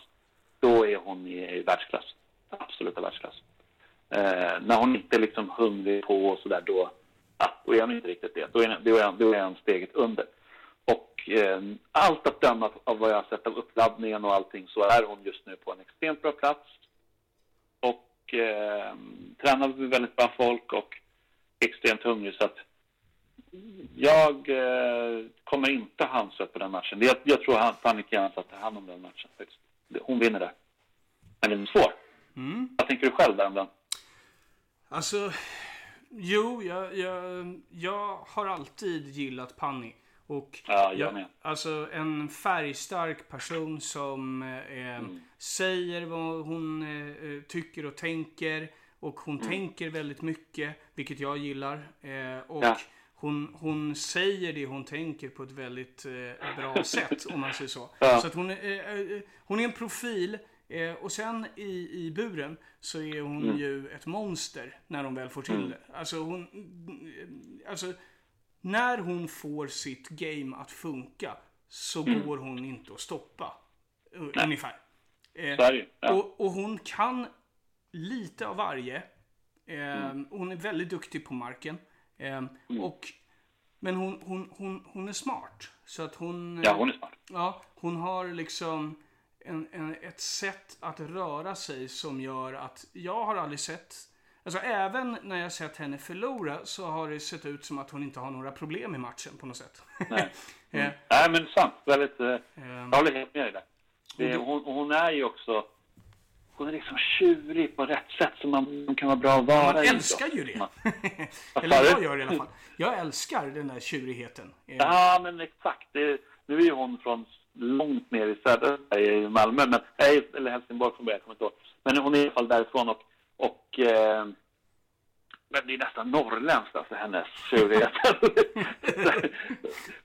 då är hon i, i världsklass. Absoluta världsklass. Eh, när hon inte är liksom hungrig på och sådär, då, ja, då är hon inte riktigt det. Då är, då är, då är hon steget under. Och eh, allt att döma av vad jag har sett av uppladdningen och allting så är hon just nu på en extremt bra plats och eh, tränar med väldigt bra folk och extremt hungrig. Så att jag eh, kommer inte hansa på den matchen. Jag, jag tror att Fanny Kianza tar hand om den matchen. Hon vinner där. Men den är svår. Mm. Vad tänker du själv där om den? Alltså, jo, jag, jag, jag har alltid gillat Panni. Och ja, jag med. Alltså en färgstark person som eh, mm. säger vad hon eh, tycker och tänker. Och hon mm. tänker väldigt mycket, vilket jag gillar. Eh, och ja. hon, hon säger det hon tänker på ett väldigt eh, bra [LAUGHS] sätt, om man säger så. Ja. Så att hon, eh, eh, hon är en profil. och sen i, i buren så är hon mm. ju ett monster när hon väl får till mm. det. Alltså hon... Alltså, när hon får sitt game att funka så mm. går hon inte att stoppa. Nej. Ungefär. Eh, Sverige, ja. och, och, hon kan lite av varje. Eh, mm. Hon är väldigt duktig på marken. Eh, mm. och, men hon, hon, hon, hon är smart. Så att hon... Ja, hon är smart. Ja, hon har liksom en, en, ett sätt att röra sig som gör att jag har aldrig sett Alltså även när jag sett henne förlora så har det sett ut som att hon inte har några problem i matchen på något sätt. Nej, mm. [LAUGHS] Nej men sant. Väldigt, eh, jag håller helt med dig där. Det, hon, hon är ju också hon är liksom tjurig på rätt sätt som man, kan vara bra att vara Man älskar ju det. [LAUGHS] Eller jag gör det i alla fall. Jag älskar den där tjurigheten. Ja, men exakt. Det, nu är ju hon från långt ner i södra Sverige, i Malmö, men, eller Helsingborg från början, jag kommer inte ihåg. Men hon är i alla fall därifrån och och eh, men det är nästan norrländskt, alltså hennes tjurighet. [LAUGHS]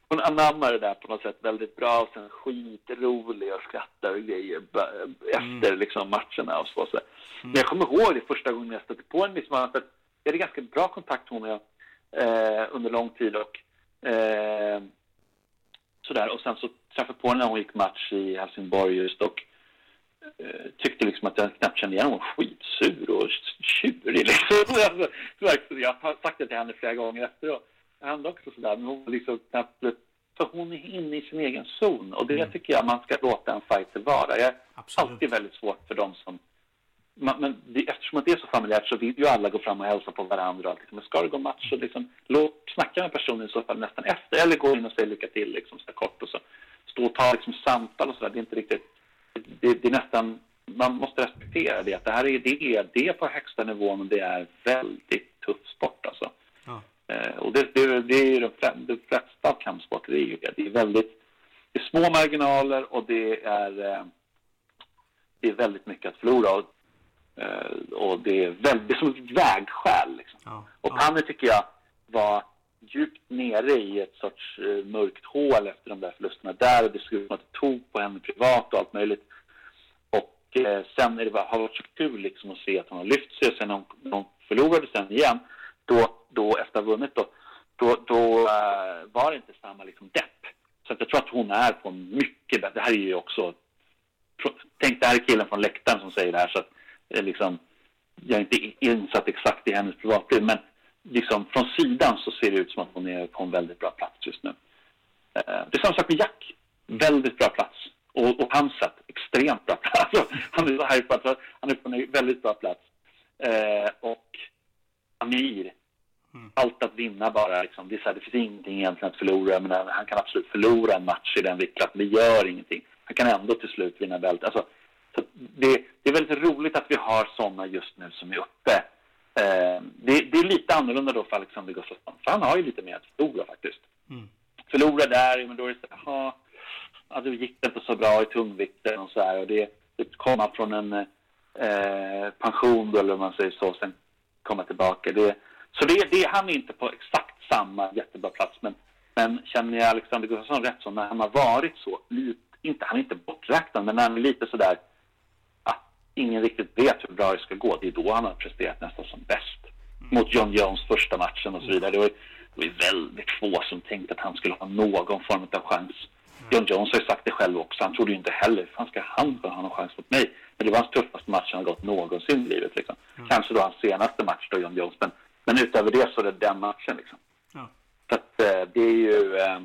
hon anammar det där på något sätt väldigt bra och sen skitrolig och skrattar och grejer efter mm. liksom matcherna och så. så. Mm. Men jag kommer ihåg det första gången jag stötte på henne. Liksom, för jag hade ganska bra kontakt hon och jag eh, under lång tid och eh, sådär. Och sen så träffade jag på henne när hon gick match i Helsingborg just och tyckte liksom att jag knappt kände igen honom. Skitsur och tjurig liksom. [LAUGHS] Alltså, jag har sagt det till henne flera gånger efteråt. Han också sådär, men hon liksom knappt... För hon är inne i sin egen zon och det mm. tycker jag man ska låta en fighter vara. Jag är Absolut. alltid väldigt svårt för dem som... men det, eftersom det är så familjärt så vill ju alla gå fram och hälsa på varandra. Och liksom, ska det gå match så liksom, låt, snacka med personen i så fall nästan efter. Eller gå in och säga lycka till liksom, så kort och så stå och ta liksom, samtal och sådär. Det är inte riktigt det, det, är nästan, man måste respektera det. Att det här är, det är det på högsta nivån och det är väldigt tuff sport alltså. Ja. Eh, och det, det, det är ju de, de flesta kampsporter, det är ju det. Det är väldigt, det är små marginaler och det är, eh, det är väldigt mycket att förlora. Och, eh, och det är väldigt, som [LAUGHS] ett vägskäl liksom. Ja. Och ja. Panne tycker jag var djupt nere i ett sorts eh, mörkt hål efter de där förlusterna där och det såg ut som att det tog på henne privat och allt möjligt. Och eh, sen är det bara, har varit så kul liksom att se att hon har lyft sig och sen när hon, när hon förlorade sen igen, då, då efter att ha vunnit då, då, då uh, var det inte samma liksom depp. Så att jag tror att hon är på mycket bättre, det här är ju också, tänk det här är killen från läktaren som säger det här så att eh, liksom, jag är inte insatt exakt i hennes privatliv, men liksom från sidan så ser det ut som att hon är på en väldigt bra plats just nu. Eh, det är samma sak med Jack. Väldigt bra plats. Och, och hans sätt, extremt bra plats. [LAUGHS] Alltså, han är så hypad, han är på en väldigt bra plats. Eh, och Amir, mm. allt att vinna bara. Liksom. Det, är så här, det finns ingenting egentligen att förlora. Men han kan absolut förlora en match i den viktklassen. Det gör ingenting. Han kan ändå till slut vinna bälte. Alltså, det, det, är väldigt roligt att vi har sådana just nu som är uppe Eh, det, det, är lite annorlunda då för Alexander Gustafsson, för han har ju lite mer att förlora faktiskt. Mm. Förlora där, men då är det så jaha, ja, det gick inte så bra i tungvikten och så här. Och det, det komma från en eh, pension då, eller om man säger så, sen komma tillbaka. Det, så det, det, han är inte på exakt samma jättebra plats, men, men känner jag Alexander Gustafsson rätt så, när han har varit så, inte, han är inte borträknad, men när han är lite sådär ingen riktigt vet hur bra det ska gå. Det är då han har presterat nästan som bäst. Mm. Mot John Jones första matchen och så vidare. Det var, det var väldigt få som tänkte att han skulle ha någon form av chans. Mm. John Jones har ju sagt det själv också. Han trodde ju inte heller, hur fan ska han ha någon chans mot mig? Men det var hans tuffaste match han har gått någonsin i livet. Liksom. Mm. Kanske då hans senaste match då, John Jones. Men, men utöver det så är det den matchen liksom. Ja. Så att, eh, det är ju... Eh,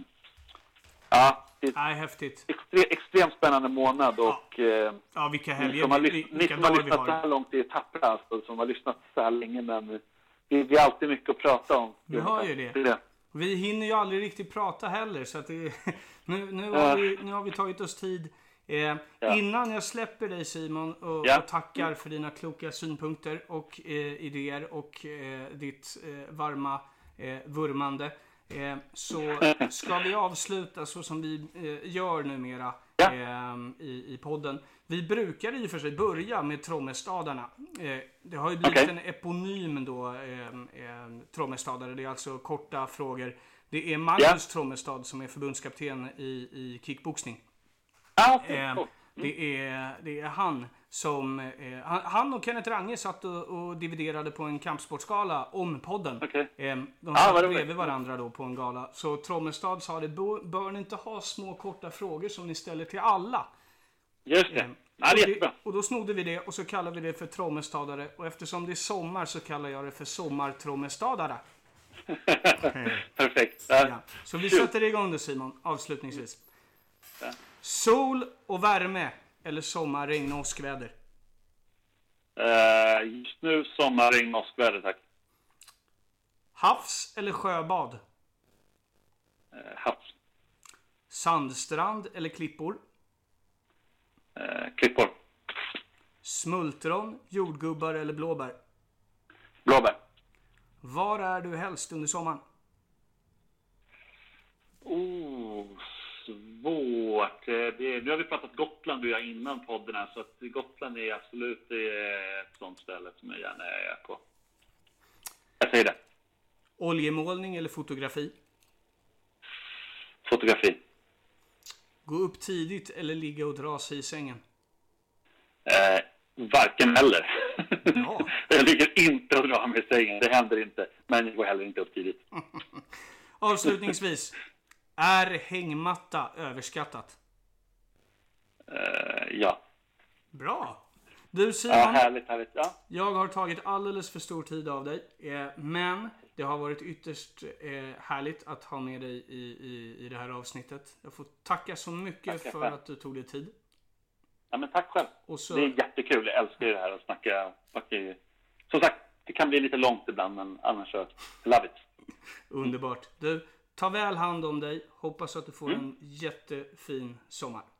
ja, Är Nej, häftigt. extre, extremt spännande månad och eh, Ja, vilka ni helger, som har, vi- lys- ni som har lyssnat så här långt är tappra alltså, som har lyssnat så här länge men det, det är alltid mycket att prata om. Vi har ju det. det. Vi hinner ju aldrig riktigt prata heller så att det, [LAUGHS] nu, nu, har vi, nu har vi tagit oss tid. Eh, Ja. Innan jag släpper dig Simon och, Ja. och tackar för dina kloka synpunkter och eh, idéer och eh, ditt eh, varma eh, vurmande. Eh, så ska vi avsluta så som vi eh, gör numera Ja. eh, i, i podden. Vi brukar i och för sig börja med Trommestadarna. Eh, det har ju blivit Okej. en eponym då, eh, eh, Trommestadare. Det är alltså korta frågor. Det är Magnus Ja. Trommestad som är förbundskapten i, i kickboxning. Ah, Eh, cool. det, är, det är han som... Eh, han, och Kenneth Range satt och, och dividerade på en kampsportsgala om podden. Okej. Eh, de Ah, satt roligt. bredvid varandra då på en gala. Så Trommestad sa det, bör, ni inte ha små korta frågor som ni ställer till alla? Just det. Eh, Ja, det är och, jättebra. och då snodde vi det och så kallar vi det för trommestadare. Och eftersom det är sommar så kallar jag det för sommartrommestadare. [LAUGHS] Perfekt. Ja. Ja. Så vi sätter igång då Simon, avslutningsvis. Sol och värme eller sommar, regn och åskväder? Eh, just nu sommar, regn, åskväder, tack. Havs eller sjöbad? Eh, havs. Sandstrand eller klippor? Eh, klippor. Smultron, jordgubbar eller blåbär? Blåbär. Var är du helst under sommaren? Oh, svårt. Eh, Det, nu har vi pratat Gotland du och jag innan podden här, så att Gotland är absolut är ett sånt ställe som jag gärna är på. Jag säger det. Oljemålning eller fotografi? Fotografi. Gå upp tidigt eller ligga och dra sig i sängen? Eh, varken eller. Ja. [LAUGHS] jag ligger inte och drar mig i sängen, det händer inte. Men jag går heller inte upp tidigt. [LAUGHS] Avslutningsvis. Är hängmatta överskattat? Eh, ja. Bra! Du Simon, ja, härligt, härligt. Ja. jag har tagit alldeles för stor tid av dig. Eh, men det har varit ytterst eh, härligt att ha med dig i, i, i det här avsnittet. Jag får tacka så mycket Tackar för själv. att du tog dig tid. ja, men tack själv. Så, Det är jättekul. Jag älskar ju det här att snacka. ju- Som sagt, det kan bli lite långt ibland, men annars så, love it. underbart. Du, ta väl hand om dig. Hoppas att du får en jättefin sommar.